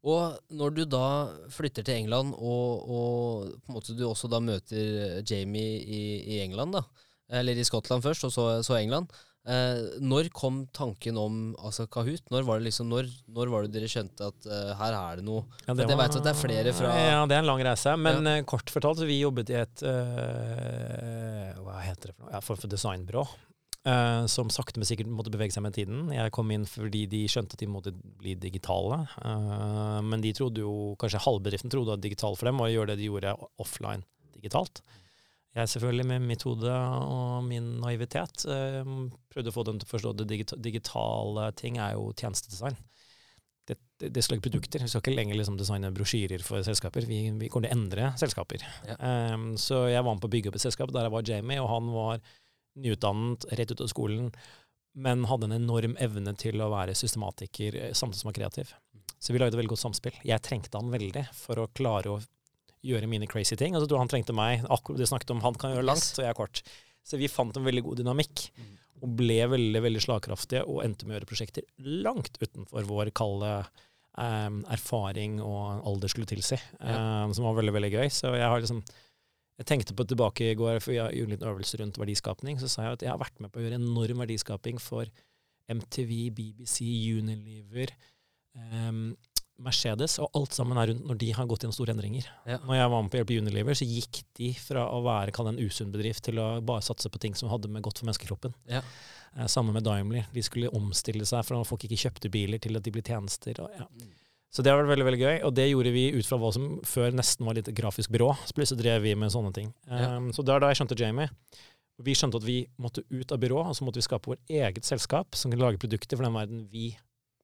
Og når du da flytter til England, og, og på en måte du også da møter Jamie i, i England, da, eller i Skottland først, og så, så England, eh, når kom tanken om altså Kahoot? Når var det liksom, når, når var det dere skjønte at uh, her er det noe Ja, For jeg vet at det er flere fra- Ja, det er en lang reise. Men eh, kort fortalt, så vi jobbet i et uh, Hva heter det for noe? Ja, for, for designbyrå. Uh, som sakte, men sikkert måtte bevege seg med tiden. Jeg kom inn fordi de skjønte at de måtte bli digitale. Uh, men de trodde jo, kanskje halvbedriften trodde at digital for dem var å gjøre det de gjorde offline digitalt. Jeg selvfølgelig med mitt hode og min naivitet eh, prøvde å få dem til å forstå at det digitale ting er jo tjenestedesign det, det, det skal lage produkter. Vi skal ikke lenger liksom designe brosjyrer for selskaper. Vi, vi kommer til å endre selskaper. Ja. Um, så jeg var med på å bygge opp et selskap der jeg var Jamie, og han var nyutdannet, rett ut av skolen, men hadde en enorm evne til å være systematiker eh, samtidig som var kreativ. Så vi lagde et veldig godt samspill. Jeg trengte han veldig for å klare å gjøre mine crazy ting. Og så tror jeg han trengte meg. Akkurat det snakket om han kan gjøre langt, og jeg er kort. Så vi fant en veldig god dynamikk og ble veldig veldig slagkraftige og endte med å gjøre prosjekter langt utenfor vår kalde em, erfaring og alder skulle tilsi, em, som var veldig veldig gøy. Så jeg har liksom jeg tenkte på tilbake i går, for jeg gjorde en liten øvelse rundt verdiskapning. Så sa jeg at jeg har vært med på å gjøre enorm verdiskaping for MTV, BBC, Unilever, em, Mercedes, og alt sammen er rundt når de har gått gjennom store endringer. Ja. Når jeg var med på Hjelp Unilever, så gikk de fra å være kall en usunn bedrift til å bare satse på ting som hadde med godt for menneskekroppen. Ja. Eh, Samme med Daimler. De skulle omstille seg fra at folk ikke kjøpte biler, til at de ble tjenester. Og, ja. Så det har vært veldig veldig gøy, og det gjorde vi ut fra hva som før nesten var litt grafisk byrå. Så plutselig drev vi med sånne ting. Um, så det er da jeg skjønte Jamie. Vi skjønte at vi måtte ut av byrå, og så måtte vi skape vårt eget selskap som kunne lage produkter for den verden vi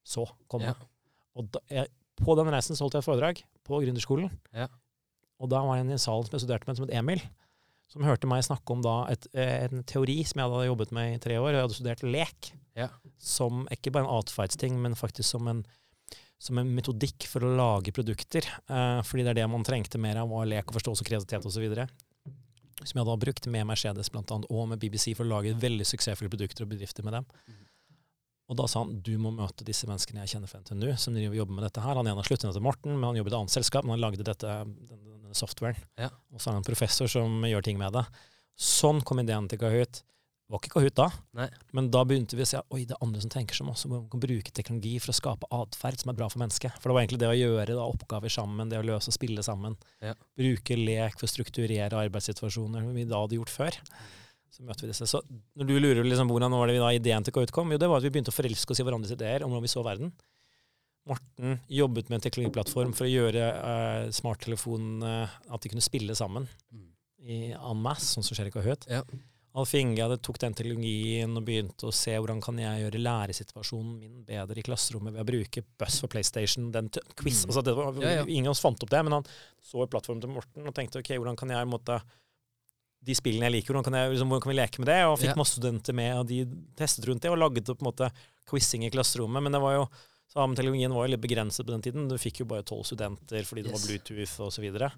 så komme. Ja. Og da, jeg, på den reisen holdt jeg et foredrag på gründerskolen. Ja. Og da var jeg i en sal som jeg studerte med, som het Emil. Som hørte meg snakke om da et, eh, en teori som jeg hadde jobbet med i tre år. og Jeg hadde studert lek Ja. som ikke bare en atferdsting, men faktisk som en som en metodikk for å lage produkter. Eh, fordi det er det man trengte mer av, var lek og forståelse og kreativitet osv. Som jeg da brukte brukt med Mercedes blant annet, og med BBC for å lage veldig suksessfulle produkter og bedrifter med dem. Og da sa han du må møte disse menneskene jeg kjenner fra NTNU, som jobber med dette her. Han ene har sluttet til Morten, men han jobber i et annet selskap, men han lagde dette, denne, denne softwaren. Ja. Og så er han en professor som gjør ting med det. Sånn kom ideen til Kahoot. Det var ikke Kahoot da, Nei. men da begynte vi å se oi, det er andre som tenker som oss, som kan bruke teknologi for å skape atferd som er bra for mennesket. For det var egentlig det å gjøre da, oppgaver sammen, det å løse og spille sammen. Ja. Bruke lek for å strukturere arbeidssituasjoner, som vi da hadde gjort før. Så møter vi disse. Så når du lurer liksom hvordan var det vi da ideen til KUT kom, jo det var at vi begynte å forelske oss i hverandres ideer om hvordan vi så verden. Morten jobbet med en teknologiplattform for å gjøre uh, smarttelefonene at de kunne spille sammen Mm. i en masse, sånn som skjer i Kahoot. Ja. Alf Inge tok den teknologien og begynte å se hvordan kan jeg gjøre læresituasjonen min bedre i klasserommet ved å bruke Buss for PlayStation, den quiz. Mm. Altså, det var, Ja, ja. Ingen av oss fant opp det, men han så plattformen til Morten og tenkte ok, hvordan kan jeg måtte de spillene jeg liker, hvordan kan, jeg, liksom, hvordan kan vi leke med det? Og fikk Ja. masse studenter med, og de testet rundt det og laget på en måte quizing i klasserommet. Men det var jo så teknologien var jo litt begrenset på den tiden. Du fikk jo bare tolv studenter fordi det var Bluetooth så videre.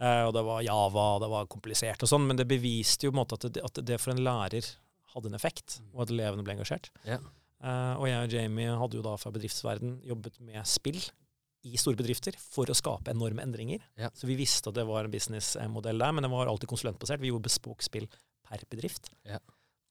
Eh, og det var Java, og det var komplisert og sånn, men det beviste jo på en måte at det, at det for en lærer hadde en effekt, og at elevene ble engasjert. Yeah. Uh, og jeg og Jamie hadde jo da fra bedriftsverden jobbet med spill i store bedrifter for å skape enorme endringer. Ja. Så vi visste at det var en businessmodell der, men det var alltid konsulentbasert. Vi gjorde bespoke-spill per bedrift. Ja.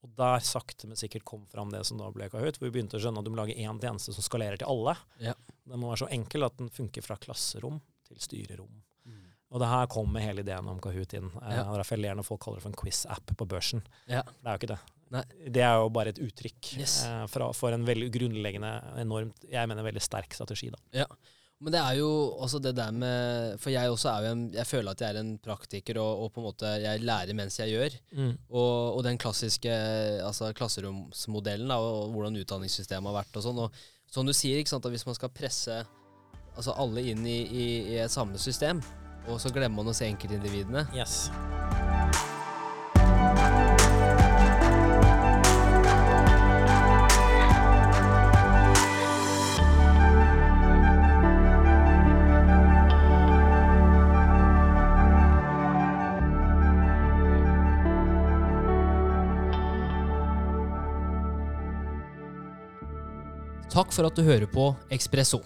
Og der sakte, men sikkert kom fram det som da ble Kahoot, hvor vi begynte å skjønne at du må lage én tjeneste som skalerer til alle. Ja. Den må være så enkel at den funker fra klasserom til styrerom. Mm. Og det her kommer hele ideen om Kahoot inn. Eh, Ja. Det er fellerende folk kaller det for en quiz-app på børsen. Ja. Det er jo ikke det. Nei. Det er jo bare et uttrykk Yes. eh, fra, for en veldig grunnleggende, enormt, jeg mener veldig sterk strategi. da. Men det er jo også det der med For jeg også er jo en Jeg føler at jeg er en praktiker, og, og på en måte jeg lærer mens jeg gjør. Og, og den klassiske altså klasseromsmodellen da, og hvordan utdanningssystemet har vært og sånn. Og som du sier, ikke sant, at hvis man skal presse altså alle inn i, i, i et samme system, og så glemmer man å se enkeltindividene Yes. Takk for at du hører på Ekspresso.